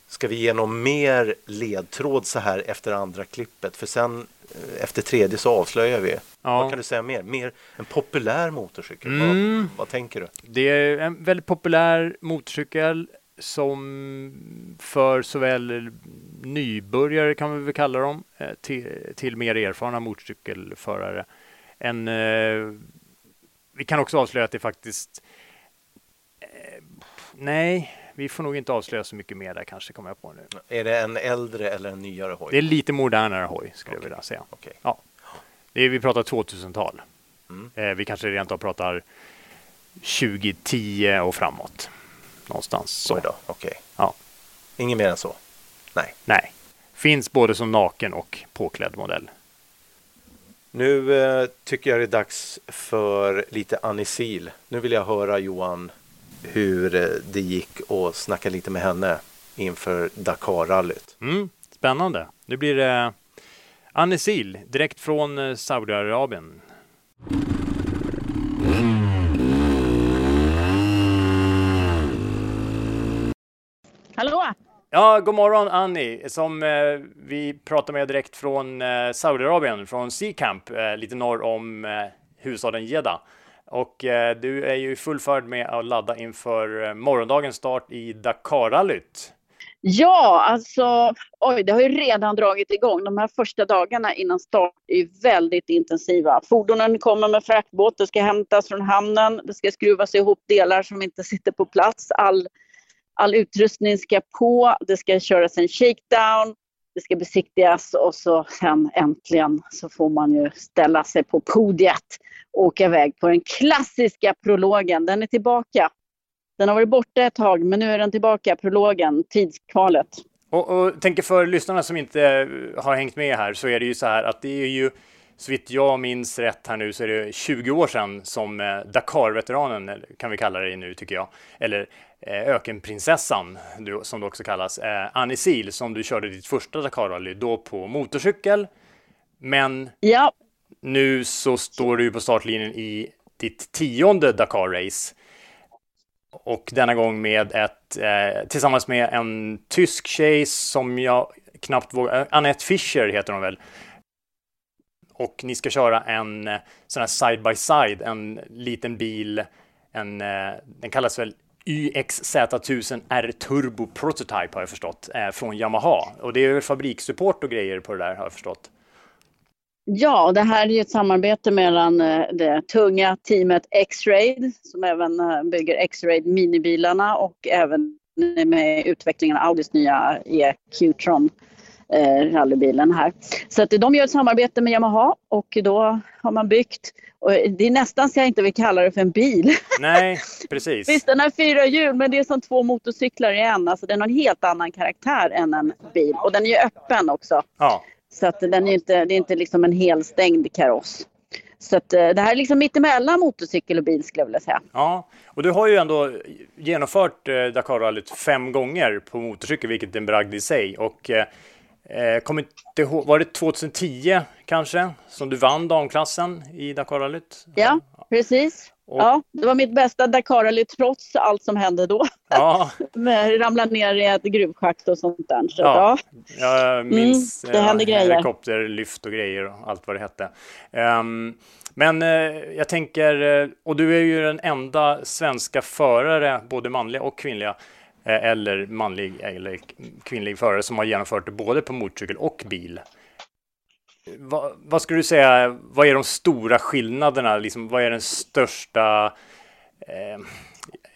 Ska vi ge någon mer ledtråd så här efter andra klippet? För sen efter tredje så avslöjar vi. Ja. Vad kan du säga mer? Mer en populär motorcykel? Mm. Vad, vad tänker du? Det är en väldigt populär motorcykel som för såväl nybörjare kan vi väl kalla dem eh, till, till mer erfarna motorcykelförare. En, eh, vi kan också avslöja att det faktiskt eh, Nej, vi får nog inte avslöja så mycket mer där kanske kommer jag på nu. Är det en äldre eller en nyare hoj? Det är lite modernare hoj skulle jag vilja säga. Okej. Ja. Det är, vi pratar 2000-tal. Mm. Eh, vi kanske rent av pratar 2010 och framåt. Någonstans så. Okej. Ja. Inget mer än så? Nej. Nej. Finns både som naken och påklädd modell. Nu eh, tycker jag det är dags för lite Anisil. Nu vill jag höra Johan hur eh, det gick och snacka lite med henne inför Dakar-rallyt. Mm, spännande. Nu blir det Anesil direkt från eh, Saudiarabien. Hallå! Ja, god morgon Annie, som eh, vi pratar med direkt från eh, Saudiarabien, från Sea Camp, eh, lite norr om eh, huvudstaden Jeddah. Och eh, du är ju i full färd med att ladda inför eh, morgondagens start i Dakarrallyt. Ja, alltså, oj, det har ju redan dragit igång. De här första dagarna innan start är ju väldigt intensiva. Fordonen kommer med fraktbåt, det ska hämtas från hamnen, det ska skruvas ihop delar som inte sitter på plats. All, all utrustning ska på, det ska köras en shakedown, det ska besiktigas och så sen äntligen så får man ju ställa sig på podiet och åka iväg på den klassiska prologen. Den är tillbaka. Den har varit borta ett tag, men nu är den tillbaka, prologen, tidskvalet. Och, och tänker för lyssnarna som inte eh, har hängt med här så är det ju så här att det är ju så vitt jag minns rätt här nu så är det 20 år sedan som eh, Dakar-veteranen, kan vi kalla det nu tycker jag, eller ökenprinsessan du, som det också kallas, eh, Anisil, som du körde ditt första Dakar-rally då på motorcykel. Men Ja, nu så står du på startlinjen i ditt tionde Dakar-race. Och denna gång med ett, eh, tillsammans med en tysk tjej som jag knappt vågar, eh, Annette Fischer heter hon väl. Och ni ska köra en eh, sån här side by side, en liten bil, en, eh, den kallas väl YXZ1000R Turbo Prototype har jag förstått, eh, från Yamaha. Och det är väl fabrikssupport och grejer på det där har jag förstått. ja, det här är ju ett samarbete mellan eh, det tunga teamet X-Raid som även eh, bygger X-Raid minibilarna och även med utvecklingen av Audis nya EQ-tron rallybilen här. Så att de gör ett samarbete med Yamaha och då har man byggt, och det är nästan så jag inte vill kalla det för en bil. <laughs> Nej, precis. Visst, den har fyra hjul, men det är som två motorcyklar i en. Alltså, den har en helt annan karaktär än en bil. Och den är ju öppen också. Ja, Så att den är inte, det är inte liksom en helstängd kaross. Så att, eh, det här är liksom mittemellan motorcykel och bil skulle jag vilja säga. Ja, och du har ju ändå genomfört eh, Dakarrallyt fem gånger på motorcykel, vilket är en bragd i sig. Och eh, eh, kommer inte ihåg, var det 2010 kanske som du vann damklassen i Dakarrallyt? Ja, precis. Och- Ja, det var mitt bästa Dakarrally trots allt som hände då. Ja, <laughs> Med ramla ner i ett gruvschakt och sånt där. Så, Ja. ja. jag minns Mm, det hände eh, grejer. helikopterlyft och grejer och allt vad det hette. Ehm, men eh, jag tänker, eh, och du är ju den enda svenska förare, både manliga och kvinnliga, Eh, eller manlig eller kvinnlig förare som har genomfört det både på motorcykel och bil. Va, vad skulle du säga, vad är de stora skillnaderna? Liksom, vad är den största eh,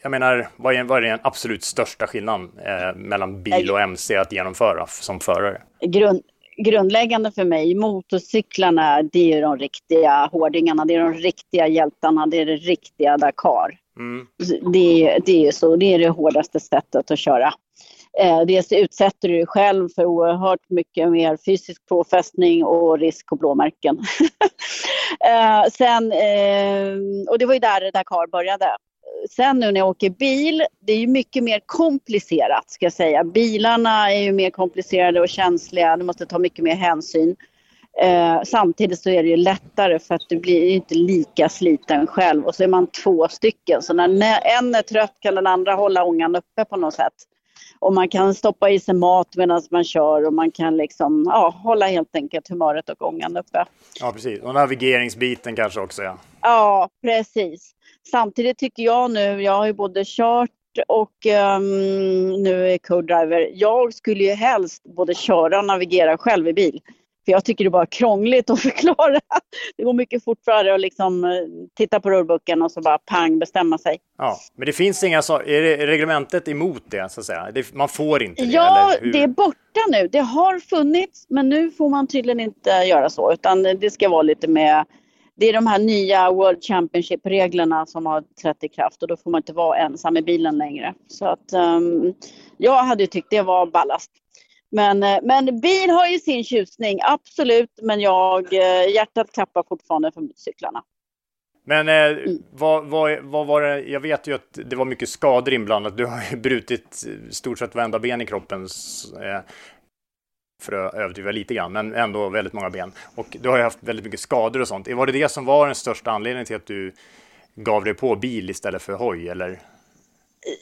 jag menar, vad är, vad är den absolut största skillnaden eh, mellan bil och MC att genomföra som förare? grund, grundläggande för mig, motorcyklarna, det är de riktiga hårdingarna, det är de riktiga hjältarna, det är det riktiga Dakar. Mm. Det, är- det är så, det är det hårdaste sättet att köra. Eh, dels utsätter du dig själv för oerhört mycket mer fysisk påfrestning och risk och blåmärken. <laughs> eh, sen, eh, och det var ju där Dakar började. sen nu när jag åker bil, det är ju mycket mer komplicerat ska jag säga. Bilarna är ju mer komplicerade och känsliga, du måste ta mycket mer hänsyn. Eh, samtidigt så är det ju lättare för att du blir inte lika sliten själv och så är man två stycken. Så när en är trött kan den andra hålla ångan uppe på något sätt. Och man kan stoppa i sig mat medan man kör och man kan liksom ja, hålla helt enkelt humöret och ångan uppe. Ja, precis. Och navigeringsbiten kanske också. Ja, ja precis. Samtidigt tycker jag nu, jag har ju både kört och um, nu är co-driver. Jag skulle ju helst både köra och navigera själv i bil. För jag tycker det är bara krångligt att <laughs> förklara. Det går mycket fortare att liksom eh, titta på ruleboken och så bara pang bestämma sig. Ja, men det finns inga så, är det reglementet emot det så att säga? Det, man får inte det? Ja, det är borta nu. Det har funnits, men nu får man tydligen inte göra så, utan det ska vara lite med det är de här nya World Championship-reglerna som har trätt i kraft och då får man inte vara ensam i bilen längre. Så att um, jag hade tyckt det var ballast. Men, eh, men bil har ju sin tjusning, absolut. Men jag, eh, hjärtat klappar fortfarande för motorcyklarna. Men eh, mm. vad, vad, vad, var det? Jag vet ju att det var mycket skador inblandat. Du har ju <laughs> brutit stort sett varenda ben i kroppen. Eh, för att överdriva lite grann, men ändå väldigt många ben. Och du har ju haft väldigt mycket skador och sånt. Var det det som var den största anledningen till att du gav dig på bil istället för hoj, eller?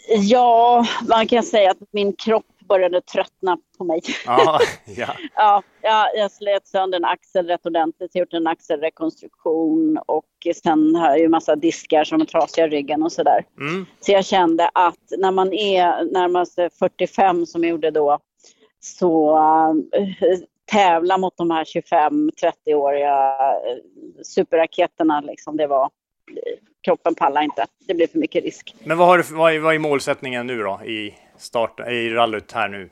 Ja, man kan säga att min kropp började tröttna på mig. Ah, <laughs> ja. ja, ja, jag slet sönder en axel rätt ordentligt, jag gjort en axelrekonstruktion och sen har jag ju massa diskar som är trasiga i ryggen och sådär. Mm. Så jag kände att när man är närmast 45 som jag gjorde då, så äh, tävla mot de här 25-30-åriga äh, superraketerna, liksom, det var kroppen pallar inte. Det blir för mycket risk. Men vad, har du, vad, är, vad är målsättningen nu då i, start, i rallyt här nu?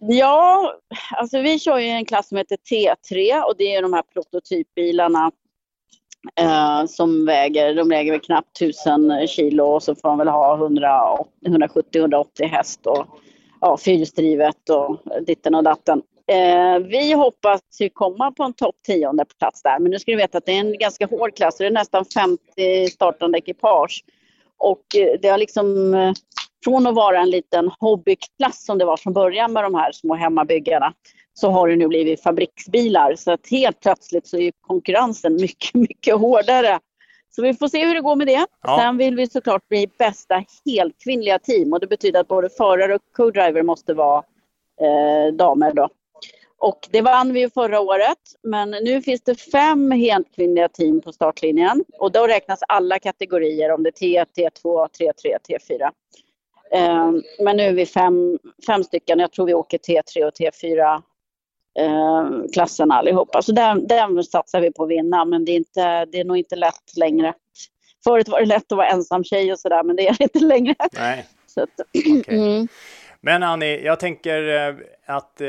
Ja, alltså vi kör ju en klass som heter T3 och det är de här prototypbilarna eh, som väger, de väger väl knappt 1000 kilo och så får de väl ha 170-180 häst och ja, fyrhjulsdrivet och ditten och datten. Eh, vi hoppas ju komma på en topp tionde plats där, men nu ska du veta att det är en ganska hård klass. Det är nästan 50 startande ekipage. Och eh, det har liksom, eh, från att vara en liten hobbyklass som det var från början med de här små hemmabyggarna, så har det nu blivit fabriksbilar. Så att helt plötsligt så är konkurrensen mycket, <laughs> mycket hårdare. Så vi får se hur det går med det. Ja. Sen vill vi såklart bli bästa helkvinnliga team och det betyder att både förare och co-driver måste vara eh, damer då. Och det vann vi ju förra året, men nu finns det fem helkvinnliga team på startlinjen och då räknas alla kategorier om det är T1, T2, T3, T4. Men nu är vi fem, fem stycken, jag tror vi åker T3 och T4 eh, klassen allihopa. Så den, den satsar vi på att vinna, men det är, inte, det är nog inte lätt längre. Förut var det lätt att vara ensam tjej och sådär, men det är det inte längre. Nej. Att, okay. mm. Men Annie, jag tänker eh, att eh,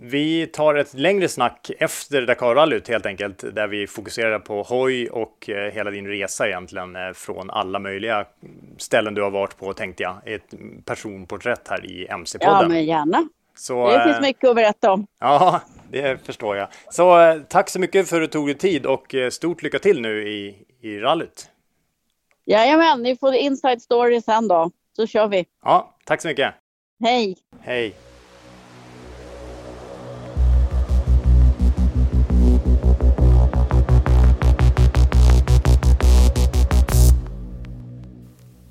vi tar ett längre snack efter Dakarrallyt helt enkelt, där vi fokuserar på hoj och eh, hela din resa egentligen eh, från alla möjliga ställen du har varit på, tänkte jag. Ett personporträtt här i MC-podden. Ja, men gärna. Så, det finns eh, mycket att berätta om. Ja, det förstår jag. Så tack så mycket för att du tog dig tid och stort lycka till nu i, i rallyt. Jajamän, ni får inside story sen då, så kör vi. Ja, tack så mycket. Hej. Hej.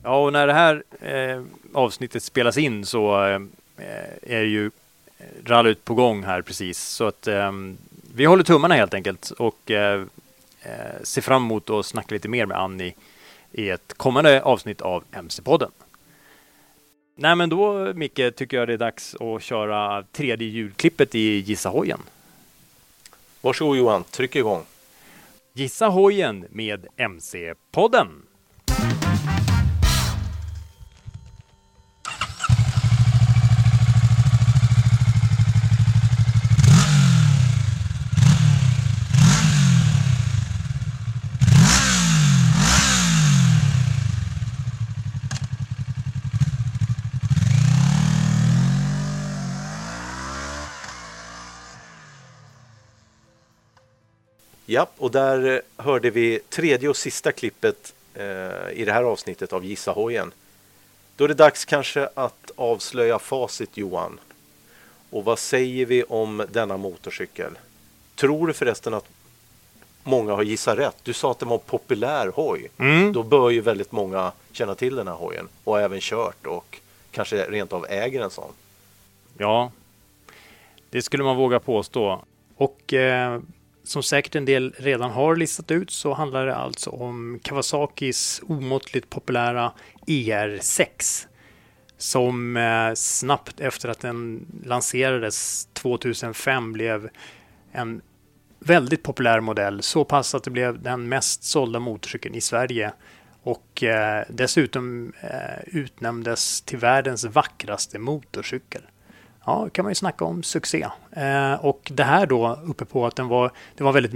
Ja, och när det här eh, avsnittet spelas in så eh, är ju rallyt på gång här precis. Så att eh, vi håller tummarna helt enkelt och eh, eh, ser fram emot att snacka lite mer med Annie i ett kommande avsnitt av MC-podden. Nej, men då Micke tycker jag det är dags att köra tredje ljudklippet i Gissa hojen. Varsågod Johan, tryck igång. Gissa hojen med MC-podden. Ja, och där hörde vi tredje och sista klippet eh, i det här avsnittet av Gissa hojen. Då är det dags kanske att avslöja facit Johan. Och vad säger vi om denna motorcykel? Tror du förresten att många har gissat rätt? Du sa att det var en populär hoj. Mm. Då bör ju väldigt många känna till den här hojen och även kört och kanske rent av äger en sån. Ja, det skulle man våga påstå. Och eh, som säkert en del redan har listat ut så handlar det alltså om Kawasakis omåttligt populära ER6 som eh, snabbt efter att den lanserades 2005 blev en väldigt populär modell. Så pass att det blev den mest sålda motorcykeln i Sverige och eh, dessutom eh, utnämndes till världens vackraste motorcykel. Ja, kan man ju snacka om succé. Eh, och det här då uppe på att den var, det var väldigt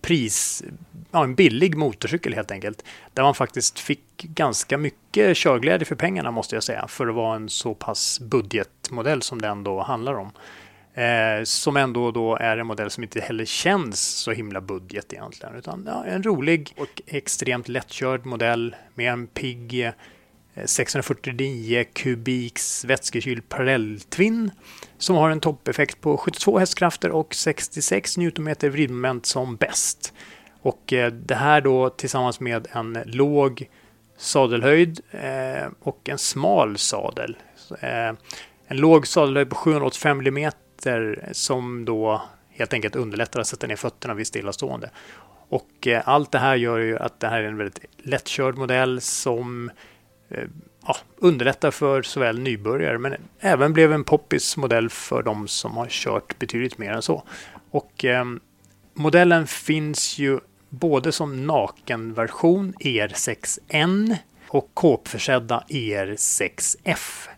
pris, ja, en billig motorcykel helt enkelt. Där man faktiskt fick ganska mycket körglädje för pengarna måste jag säga. För att vara en så pass budgetmodell som den då handlar om. Eh, som ändå då är en modell som inte heller känns så himla budget egentligen. Utan ja, en rolig och extremt lättkörd modell med en pigg Eh, 649 kubiks vätskekyld parallelltvinn som har en toppeffekt på 72 hästkrafter och 66 Nm vridmoment som bäst. Och eh, det här då tillsammans med en låg sadelhöjd eh, och en smal sadel. En låg sadelhöjd på 785 mm som då helt enkelt underlättar att sätta ner fötterna vid stillastående. Och allt det här gör ju att det här är en väldigt lättkörd modell som Eh, Eh, ja, underlättar för såväl nybörjare men även blev en poppis modell för de som har kört betydligt mer än så. Och eh, modellen finns ju både som nakenversion ER6N och kåpförsedda ER6F.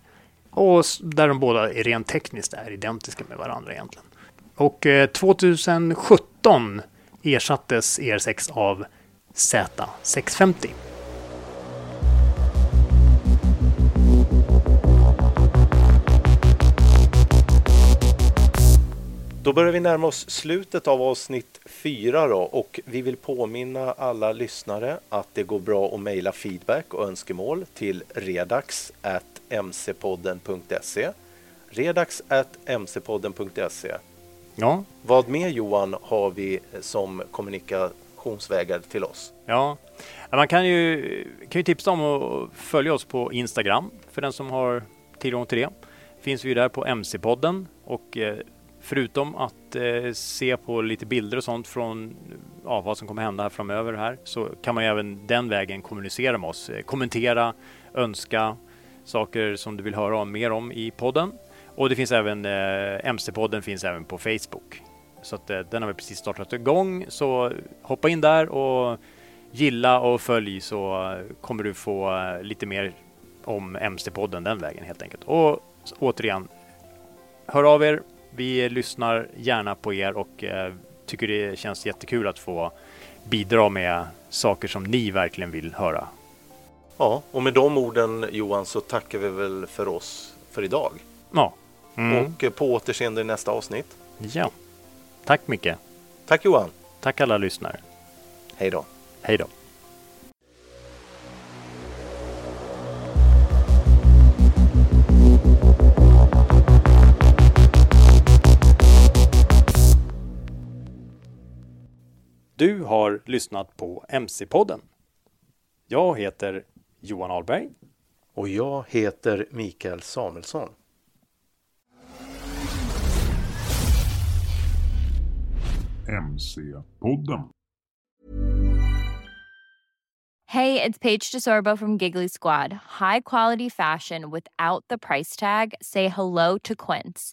Och där de båda är rent tekniskt är identiska med varandra egentligen. Och eh, 2017 ersattes ER6 av Z650. Då börjar vi närma oss slutet av avsnitt fyra då och vi vill påminna alla lyssnare att det går bra att mejla feedback och önskemål till redax.mcpodden.se redax.mcpodden.se Ja. Vad mer Johan har vi som kommunikationsvägar till oss? Ja, man kan ju, kan ju tipsa om att följa oss på Instagram för den som har tillgång till det. Finns vi där på MC-podden och eh, förutom att eh, se på lite bilder och sånt från ja, vad som kommer hända här framöver här så kan man ju även den vägen kommunicera med oss. Eh, kommentera, önska saker som du vill höra om, mer om i podden. Och det finns även eh, MC-podden finns även på Facebook. Så att, eh, den har vi precis startat igång. Så hoppa in där och gilla och följ så kommer du få eh, lite mer om MC-podden den vägen helt enkelt. Och återigen, hör av er vi lyssnar gärna på er och eh, tycker det känns jättekul att få bidra med saker som ni verkligen vill höra. Ja, och med de orden Johan så tackar vi väl för oss för idag. Ja. Mm. Och på återseende i nästa avsnitt. Ja. Tack Micke. Tack Johan. Tack alla lyssnare. Hej då. Hej då. Du har lyssnat på MC-podden. Jag heter Johan Ahlberg. Och jag heter Mikael Samuelsson. MC-podden. Hey, it's Paige DeSorbo from Giggly Squad. High quality fashion without the price tag. Say hello to Quince.